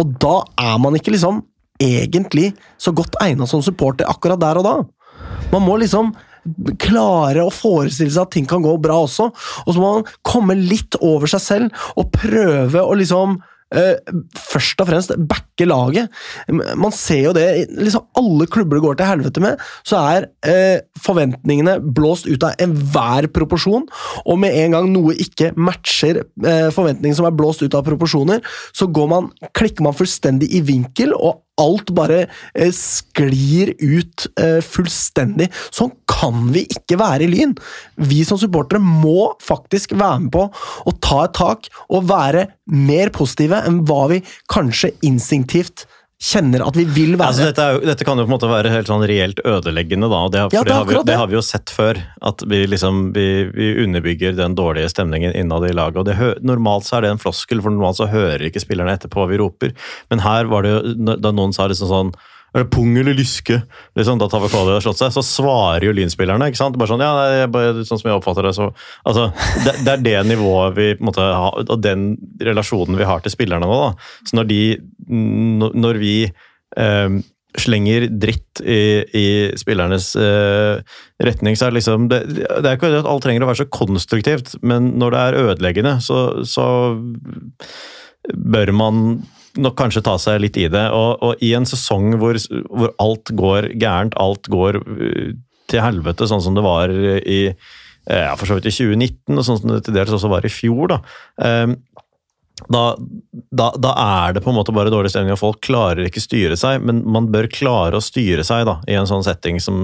Og da er man ikke liksom egentlig så godt egna som supporter akkurat der og da. Man må liksom klare å forestille seg at ting kan gå bra også, og så må man komme litt over seg selv og prøve å liksom eh, først og fremst backe laget. Man ser jo det liksom Alle klubber det går til helvete med, så er eh, forventningene blåst ut av enhver proporsjon, og med en gang noe ikke matcher eh, forventningene som er blåst ut av proporsjoner, så går man, klikker man fullstendig i vinkel, og alt bare eh, sklir ut eh, fullstendig. Sånn kan vi ikke være i Lyn! Vi som supportere må faktisk være med på å ta et tak og være mer positive enn hva vi kanskje instinktivt kjenner at vi vil være. Altså, dette, jo, dette kan jo på en måte være helt sånn reelt ødeleggende, da. og Det, Ja, det det, har vi, det. har vi jo sett før. At vi liksom vi, vi underbygger den dårlige stemningen innad i laget. og det, Normalt så er det en floskel, for normalt så hører ikke spillerne etterpå hva vi roper. Men her var det jo, da noen sa liksom sånn er det pung eller lyske? Liksom, da Tavakoli har slått seg, så svarer jo lynspillerne. ikke sant? Bare sånn, ja, det er bare sånn som jeg oppfatter det. så, altså, det, det er det nivået vi på en måte har, og den relasjonen vi har til spillerne nå. da. Så når, de, når vi eh, slenger dritt i, i spillernes eh, retning, så er det liksom det, det er ikke at alt trenger å være så konstruktivt, men når det er ødeleggende, så, så bør man nok kanskje ta seg litt i det. Og, og i en sesong hvor, hvor alt går gærent, alt går uh, til helvete, sånn som det var i eh, ja, for så vidt i 2019, og sånn som det til dels også var i fjor, da. Um, da, da, da er det på en måte bare dårlig stemning, og folk klarer ikke styre seg. Men man bør klare å styre seg da, i en sånn setting som,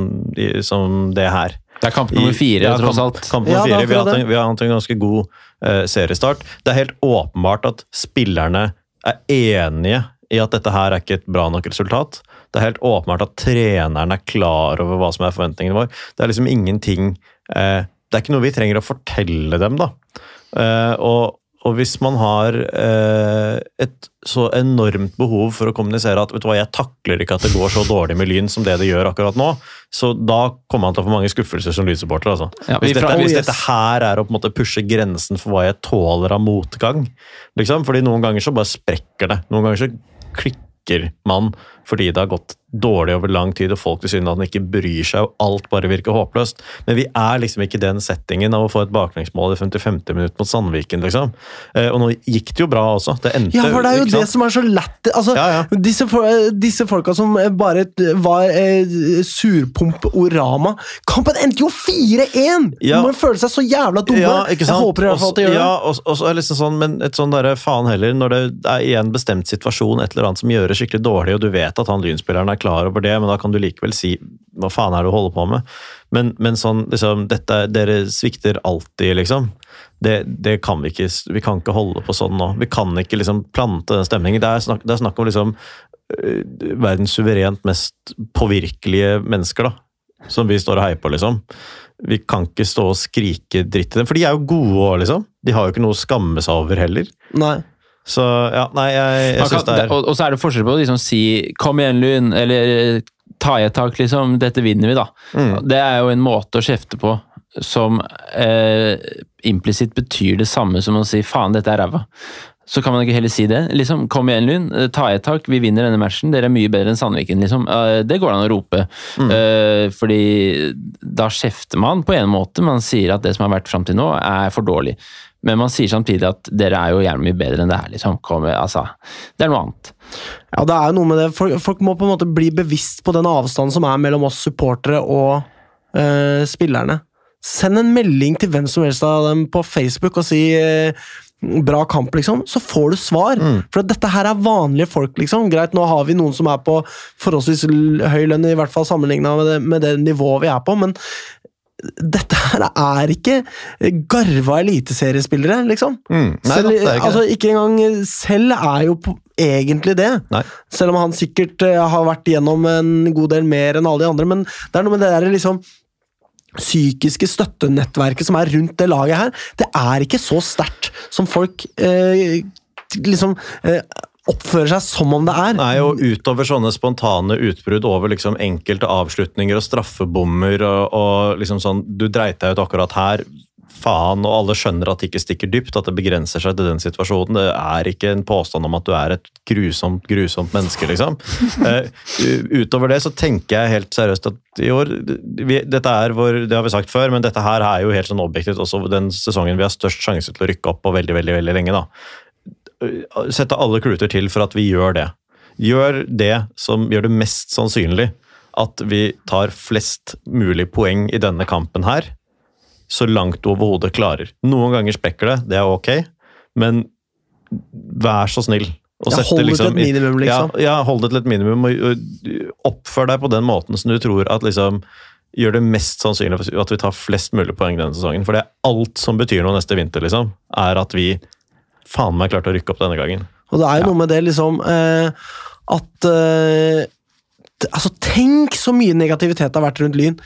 som det her. Det er kamp nummer I- fire, ja, tross alt. Kamp kamp nummer er fire. Vi har, hatt en, vi har hatt en ganske god uh, seriestart. Det er helt åpenbart at spillerne er enige i at dette her er ikke et bra nok resultat. Det er helt åpenbart at treneren er klar over hva som er forventningene våre. Det er liksom ingenting eh, Det er ikke noe vi trenger å fortelle dem, da. Eh, og, og hvis man har eh, et så enormt behov for å kommunisere at vet du hva, jeg takler ikke at det går så dårlig med Lyn som det det gjør akkurat nå, så da kommer man til å få mange skuffelser som Lyn-supporter. Altså. Ja, hvis, dette, hvis dette her er å på en måte pushe grensen for hva jeg tåler av motgang liksom, fordi noen ganger så bare sprekker det. Noen ganger så klikker man fordi det har gått dårlig over lang tid, og folk tilsynelatende ikke bryr seg, og alt bare virker håpløst. Men vi er liksom ikke den settingen av å få et baklengsmål i 55. minutt mot Sandviken, liksom. Eh, og nå gikk det jo bra også. Det endte Ja, for det er jo det som er så lett altså, Ja, ja. Disse, disse folka som bare var eh, surpump-orama Kampen endte jo 4-1! Ja. Man føler seg så jævla dumme. Ja, ikke sant? Jeg håper i hvert fall at de gjør det. Ja, og så er liksom sånn, men et sånn derre faen heller, når det er i en bestemt situasjon et eller annet som gjør det skikkelig dårlig, og du vet at han lynspilleren er klar over det, men da kan du likevel si hva faen er det du holder på med? Men, men sånn, liksom, dette, dere svikter alltid, liksom. Det, det kan vi ikke. Vi kan ikke holde på sånn nå. Vi kan ikke liksom plante den stemningen. Det er snakk, det er snakk om liksom øh, verdens suverent mest påvirkelige mennesker, da. som vi står og heier på, liksom. Vi kan ikke stå og skrike dritt til dem, for de er jo gode liksom. De har jo ikke noe å skamme seg over heller. Nei. Så ja, nei, jeg, jeg syns det er og, og så er det forskjell på å liksom si 'kom igjen, Lyn', eller 'ta i et tak', liksom. 'Dette vinner vi', da. Mm. Det er jo en måte å kjefte på som eh, implisitt betyr det samme som å si 'faen, dette er ræva'. Så kan man ikke heller si det. Liksom, 'Kom igjen, Lyn', ta i et tak, vi vinner denne matchen, dere er mye bedre enn Sandviken', liksom. Eh, det går an å rope. Eh, fordi da kjefter man på en måte. Man sier at det som har vært fram til nå, er for dårlig. Men man sier samtidig at dere er jo gjerne mye bedre enn det her, liksom. Kommer, altså, det er noe annet. Ja, det er jo noe med det. Folk, folk må på en måte bli bevisst på den avstanden som er mellom oss supportere og øh, spillerne. Send en melding til hvem som helst av dem på Facebook og si øh, Bra kamp, liksom. Så får du svar. For at dette her er vanlige folk, liksom. Greit, nå har vi noen som er på forholdsvis høy lønn, i hvert fall sammenligna med, med det nivået vi er på, men dette her er ikke garva eliteseriespillere, liksom. Mm. Nei selv, det er ikke altså, ikke engang selv er jo egentlig det. Nei. Selv om han sikkert eh, har vært gjennom en god del mer enn alle de andre. Men det er noe med det der liksom psykiske støttenettverket som er rundt det laget her. Det er ikke så sterkt som folk eh, liksom eh, oppfører seg som om det er. Nei, og utover sånne spontane utbrudd over liksom enkelte avslutninger og straffebommer og, og liksom sånn Du dreit deg ut akkurat her. Faen, og alle skjønner at det ikke stikker dypt, at det begrenser seg til den situasjonen. Det er ikke en påstand om at du er et grusomt, grusomt menneske, liksom. Uh, utover det så tenker jeg helt seriøst at i år vi, Dette er vår, det har vi sagt før, men dette her er jo helt sånn objektivt også den sesongen vi har størst sjanse til å rykke opp på veldig, veldig, veldig lenge. da sette alle kluter til for at vi gjør det. Gjør det som gjør det mest sannsynlig at vi tar flest mulig poeng i denne kampen her, så langt du overhodet klarer. Noen ganger sprekker det, det er ok, men vær så snill. Og Ja, hold det til liksom et minimum, liksom. Ja, ja, hold det til et minimum, og, og oppfør deg på den måten som du tror at liksom gjør det mest sannsynlig at vi tar flest mulig poeng denne sesongen. For det er alt som betyr noe neste vinter, liksom, er at vi faen meg klart å rykke opp denne gangen. Og det er jo noe med det liksom eh, at eh, Altså, tenk så mye negativitet det har vært rundt Lyn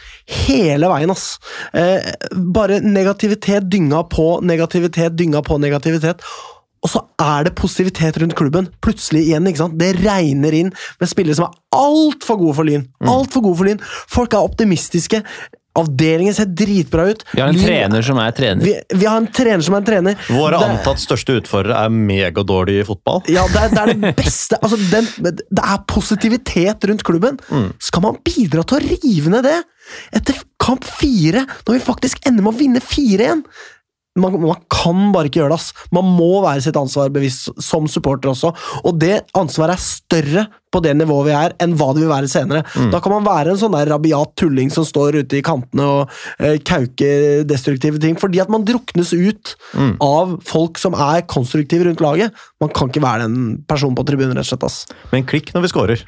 hele veien, ass! Eh, bare negativitet dynga på negativitet, dynga på negativitet. Og så er det positivitet rundt klubben. Plutselig igjen, ikke sant? Det regner inn med spillere som er altfor gode for Lyn. Alt for gode for Lyn. Folk er optimistiske. Avdelingen ser dritbra ut. Vi har en trener som er trener. Vi, vi har en trener som er en trener. Våre Det- antatt største utfordrere er megadårlige i fotball. Ja, det er, det er det beste. Altså, den, det er positivitet rundt klubben. Skal man bidra til å rive ned det etter kamp fire, når vi faktisk ender med å vinne 4-1? Man, man kan bare ikke gjøre det. ass. Man må være sitt ansvar bevisst som supporter også. Og det ansvaret er større på det nivået vi er, enn hva det vil være senere. Da kan man være en sånn der rabiat tulling som står ute i kantene og eh, kauker destruktive ting, fordi at man druknes ut av folk som er konstruktive rundt laget. Man kan ikke være den personen på tribunen, rett og slett. ass. Men klikk når vi scorer.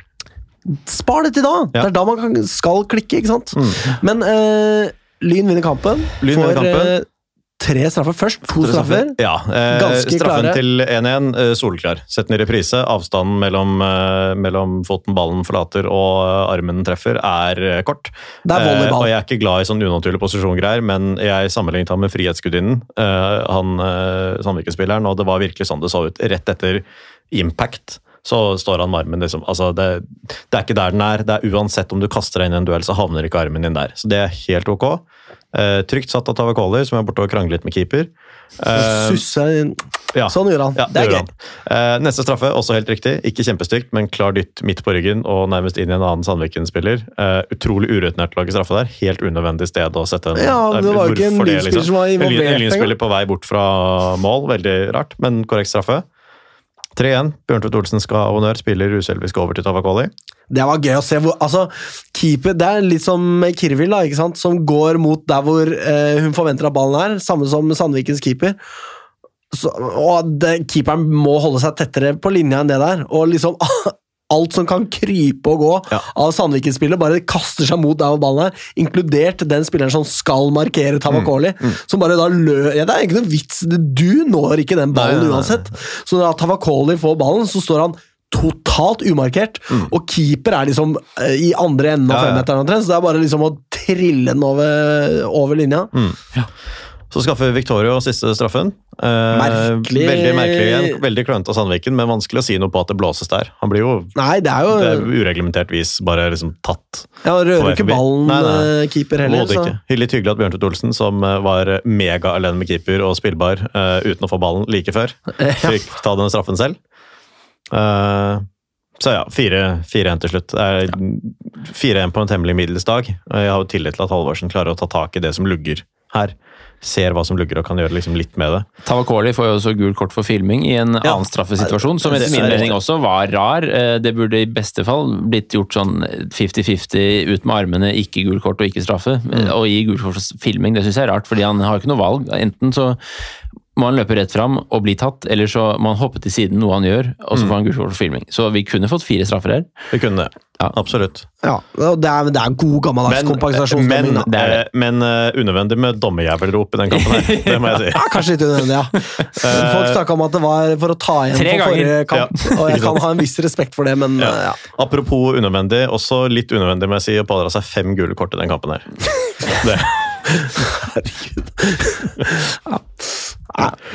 Spar det til da! Det er da man kan, skal klikke, ikke sant? Men eh, Lyn vinner kampen. Lyn vinner kampen. Tre straffer først. To straffer. Ja, eh, Ganske straffen klare. til 1-1, eh, soleklar. Sett den i reprise. Avstanden mellom, eh, mellom foten ballen forlater og eh, armen treffer, er eh, kort. Det er volleyball. Eh, og jeg er ikke glad i sånn unaturlig posisjongreier, men jeg sammenlignet ham med Frihetsgudinnen, han eh, Sandviken-spilleren, og det var virkelig sånn det så ut. Rett etter impact så står han med armen liksom altså det, det er ikke der den er. Det er Uansett om du kaster deg inn i en duell, så havner ikke armen din der. Så det er helt ok. Eh, trygt satt av Tavakoli, som er borte og krangler litt med keeper. Eh, inn. ja. Sånn gjør han. Ja, det er gjorde gøy. han. Eh, neste straffe, også helt riktig. Ikke kjempestygt, men klar dytt midt på ryggen og nærmest inn i en annen Sandviken-spiller. Eh, utrolig urutinert å lage straffe der. Helt unødvendig sted å sette en Ja, det var ikke en lynspiller liksom. Som var involvert engang. En Lyn-spiller på vei bort fra mål, veldig rart, men korrekt straffe. 3-1. Bjørntvedt Olsen skal ha honnør, spiller uselvisk over til Tavakoli. Det var gøy å se. Hvor, altså, keeper, Det er litt som Kirvil, da, ikke sant? som går mot der hvor eh, hun forventer at ballen er. Samme som Sandvikens keeper. Så, og det, Keeperen må holde seg tettere på linja enn det der. Og liksom Alt som kan krype og gå Ja. av Sandviken-spillet, bare kaster seg mot der hvor ballen er. Inkludert den spilleren som skal markere Tavakoli. Mm, Som bare da lø... Ja, det er ikke noen vits. Du når ikke den ballen Nei, nei, nei. uansett. Så da Tavakoli får ballen, så står han totalt umarkert, og keeper er liksom eh, i andre enden av Mm. Ja, ja. femmeteren omtrent, så det er bare liksom å trille den over, over linja. Så skaffer Victorio siste straffen. Eh, Merkelig- Veldig merkelig igjen. Veldig klønete av Sandviken, men vanskelig å si noe på at det blåses der. Han blir jo Nei, det er jo det er ureglementert vis bare liksom tatt. Ja, Rører ikke ballen, Nei, nei. eh, keeper heller. Overhodet Så. ikke. Litt hyggelig at Bjørntvedt Olsen, som eh, var mega alene med keeper og spillbar uh, uten å få ballen like før, fikk ta den straffen selv. Uh, så ja, 4-1 til slutt. Det er 4-1 på en temmelig middels dag. Jeg har jo tillit til at Halvorsen klarer å ta tak i det som lugger her. Ser hva som lugger og kan gjøre liksom litt med det. Tavakoli får jo også gult kort for filming i en Ja. annen straffesituasjon, som etter min mening også var rar. Eh, Det burde i beste fall blitt gjort sånn 50-50 ut med armene, ikke gult kort og ikke straffe. Mm. Å gi gult kort for filming, det syns jeg er rart, fordi han har ikke noe valg. Enten så må han løpe rett fram og bli tatt, eller så må han hoppe til siden, noe han gjør, og Mm. så får han gult kort for filming. Så vi kunne fått fire straffer her. Vi kunne det. Ja. Absolutt. Ja, det er, det er god gammeldags Men, men, det men, eh, men uh, unødvendig med dommerjævelrop i den kampen her. Det må jeg si. Ja, kanskje litt unødvendig, ja. Folk snakka om at det var for å ta igjen Tre på forrige kamp, Ja, og jeg kan ha en viss respekt for det, men Ja. eh, ja. Apropos unødvendig, også litt unødvendig med å si å pådra seg fem gule kort i den kampen her. Det. Ja,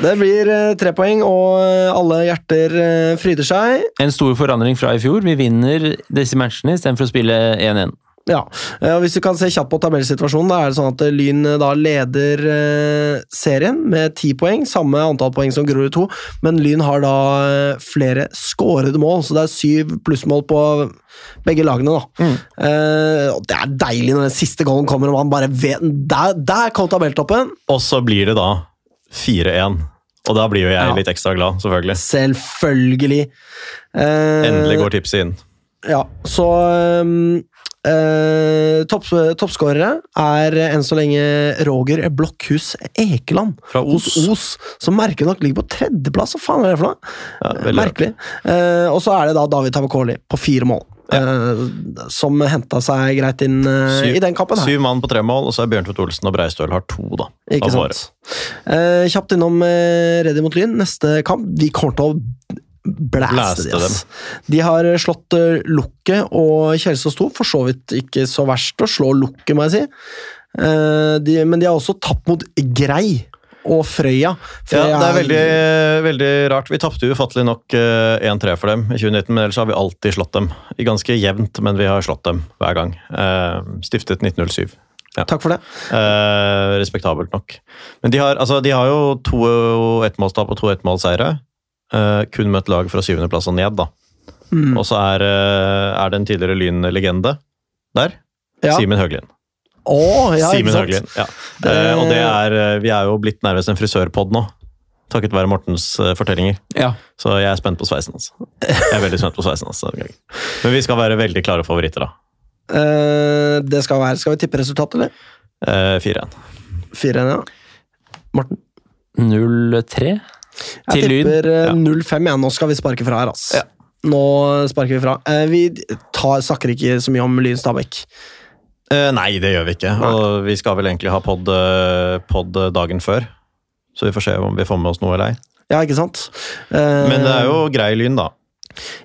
det blir eh, tre poeng, og eh, alle hjerter eh, fryder seg. En stor forandring fra i fjor. Vi vinner disse matchene istedenfor å spille 1-1. Ja, og Hvis vi kan se kjapt på tabellsituasjonen, da er det sånn at Lyn da leder serien med ti poeng, samme antall poeng som Grorud 2, men Lyn har da flere skårede mål, så det er syv plussmål på begge lagene. da. Eh, det er deilig når den siste goalen kommer, og man bare vet Der, der kom tabelltoppen! Og så blir det da 4-1. Og da blir jo jeg Ja. litt ekstra glad, selvfølgelig. Selvfølgelig. Eh, Endelig går tipset inn. Ja, så um, eh, topp, Toppskårere er enn så lenge Roger Blokkhus Ekeland Fra Os. hos Os, som merkelig nok ligger på tredjeplass. Hva faen er det for noe? Ja, Merkelig. Eh, og så er det da David Tavakoli på fire mål, eh, som henta seg greit inn eh, Syv- i den kampen. her. Syv mann på tre mål, og så er Bjørntvedt Olsen og Breistøl har to, da. Ikke sant. Eh, kjapt innom eh, Reddy mot Lyn. Neste kamp. Vi kommer til å blæste, de, ass. De har eh, slått Lukket og Kjelsås 2. For så vidt ikke så verst å slå Lukket, må jeg si. Eh, de, men de har også tapt mot Grei og Frøya. Ja, det er veldig, veldig rart. Vi tapte ufattelig nok eh, 1-3 for dem i 2019, men ellers har vi alltid slått dem. I Ganske jevnt, men vi har slått dem hver gang. Eh, stiftet 1907. Takk for det. Eh, respektabelt nok. Men de har, altså, de har jo to ettmålstap og to ettmålseiere. Eh, kun møtt lag fra syvendeplass og ned, da. Mm. Og så er, eh, er det en tidligere Lyn-legende der. Ja. Simen Høglien. Å, ja, Simen? Høglien, ja. Det- Eh, og det er, eh, vi er jo blitt nærmest en frisørpod nå. Takket være Mortens eh, fortellinger. Ja. Så jeg er spent på sveisen hans. Jeg er veldig spent på sveisen hans. denne. Men vi skal være veldig klare favoritter, da. Uh, det skal være Skal vi tippe resultatet, eller? Uh, 4-1. 4-1, ja. Morten? 0-3 Jeg til tipper eh, 0-5. Ja. Nå skal vi sparke fra her, altså. Ja. Nå sparker vi fra. Eh, vi tar, snakker ikke så mye om Lyn Stabæk. Eh, nei, det gjør vi ikke. Og vi skal vel egentlig ha pod, eh, pod dagen før. Så vi får se om vi får med oss noe eller ei. Ja, ikke sant? Eh, Men det er jo grei lyn, da.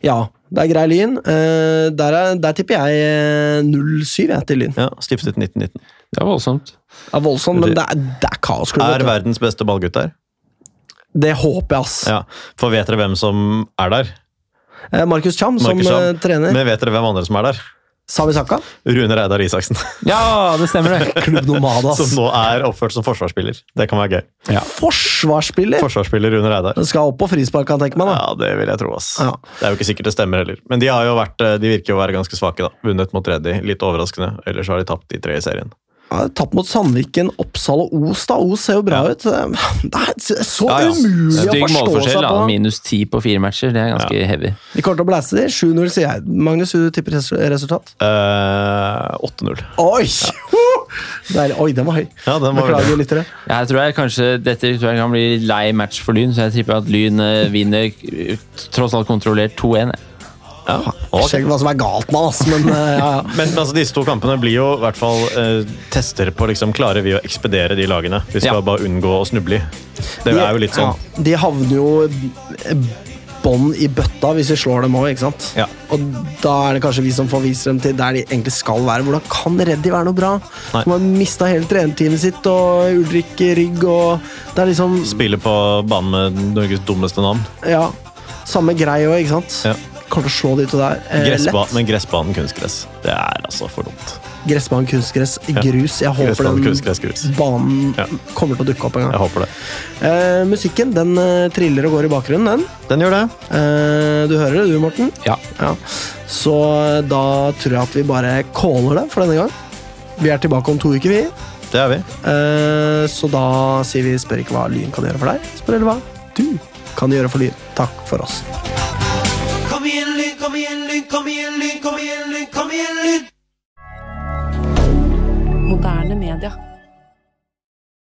Ja, det er grei Lyn. Eh, der, er, der tipper jeg 07 jeg, til Lyn. Ja, Stiftet 1919. Det er voldsomt. Det er voldsomt, men det er, det er kaosklubb. Er verdens beste ballgutt der? Det håper jeg, ass. Ja, For vet dere hvem som er der? Eh, Markus Cham som Cham. eh, trener. Men vet dere hvem andre som er der? Sami Saka. Rune Reidar Isaksen. Ja, det stemmer, det. Klubb Nomadas. Som nå er oppført som forsvarsspiller. Det kan være gøy. Forsvarsspiller! Forsvarsspiller Rune Reidar. Den skal opp på frispark, kan jeg tenke meg. da. Ja, det vil jeg tro, ass. Ja. Det er jo ikke sikkert det stemmer heller. Men de har jo vært, eh, de virker jo å være ganske svake, da. Vunnet mot Reddy, litt overraskende. Ellers har de tapt de tre i serien. Ja, Tapt mot Sandviken, Oppsal og Os. da. Os ser jo bra ut. Det er så Ja, ja. umulig å Stygg forstå seg på. da. Minus ti på fire matcher. Det er ganske heavy. Vi kommer til å blæse de. 7-0, sier jeg. Magnus, du tipper resultat? Uh, 8-0. Oi! Deilig. Oi, den var høy. Ja, den var Beklager, lyttere. Jeg tror jeg kanskje dette tror jeg kan bli lei match for Lyn, så jeg tipper at Lyn eh, vinner eh, tross alt kontrollert 2-1. Ja. Ser ikke hva som er galt med oss, men eh, ja, ja. Men altså, disse to kampene blir jo i hvert fall eh, tester på liksom, klarer vi å ekspedere de lagene. Vi skal Ja. bare unngå å snuble i. Det De- er jo litt sånn. Ja, de havner jo bånd i bøtta hvis vi slår dem òg? Ja. Og da er det kanskje vi som får vise dem til der de egentlig skal være. Hvordan kan Reddy være noe bra? Nei. Som har mista hele trenerteamet sitt, og Ulrik Rygg og Det er liksom Spiller på banen med Norges dummeste navn. Ja, samme greie òg, ikke sant? Ja. Kommer til å slå de to der. Eh, Gressba lett. men gressbanen kunstgress. Det er altså for dumt. Gressbanen, kunstgress, grus. Jeg håper Gressbanen, den kunstgress, grus. banen Ja. kommer til å dukke opp en gang. Jeg håper det. Eh, musikken den eh, triller og går i bakgrunnen, den. Den gjør det. Eh, du hører det, du, Morten? Ja. Så eh, da tror jeg at vi bare caller det for denne gang. Vi er tilbake om to uker, vi. Det er vi. Eh, så da sier vi spør ikke hva Lyn kan gjøre for deg, spør heller hva du kan gjøre for Lyn. Takk for oss. Kom igjen, Lyn, kom igjen, Lyn, kom igjen, Lyn, kom igjen, Lyn! Moderne media.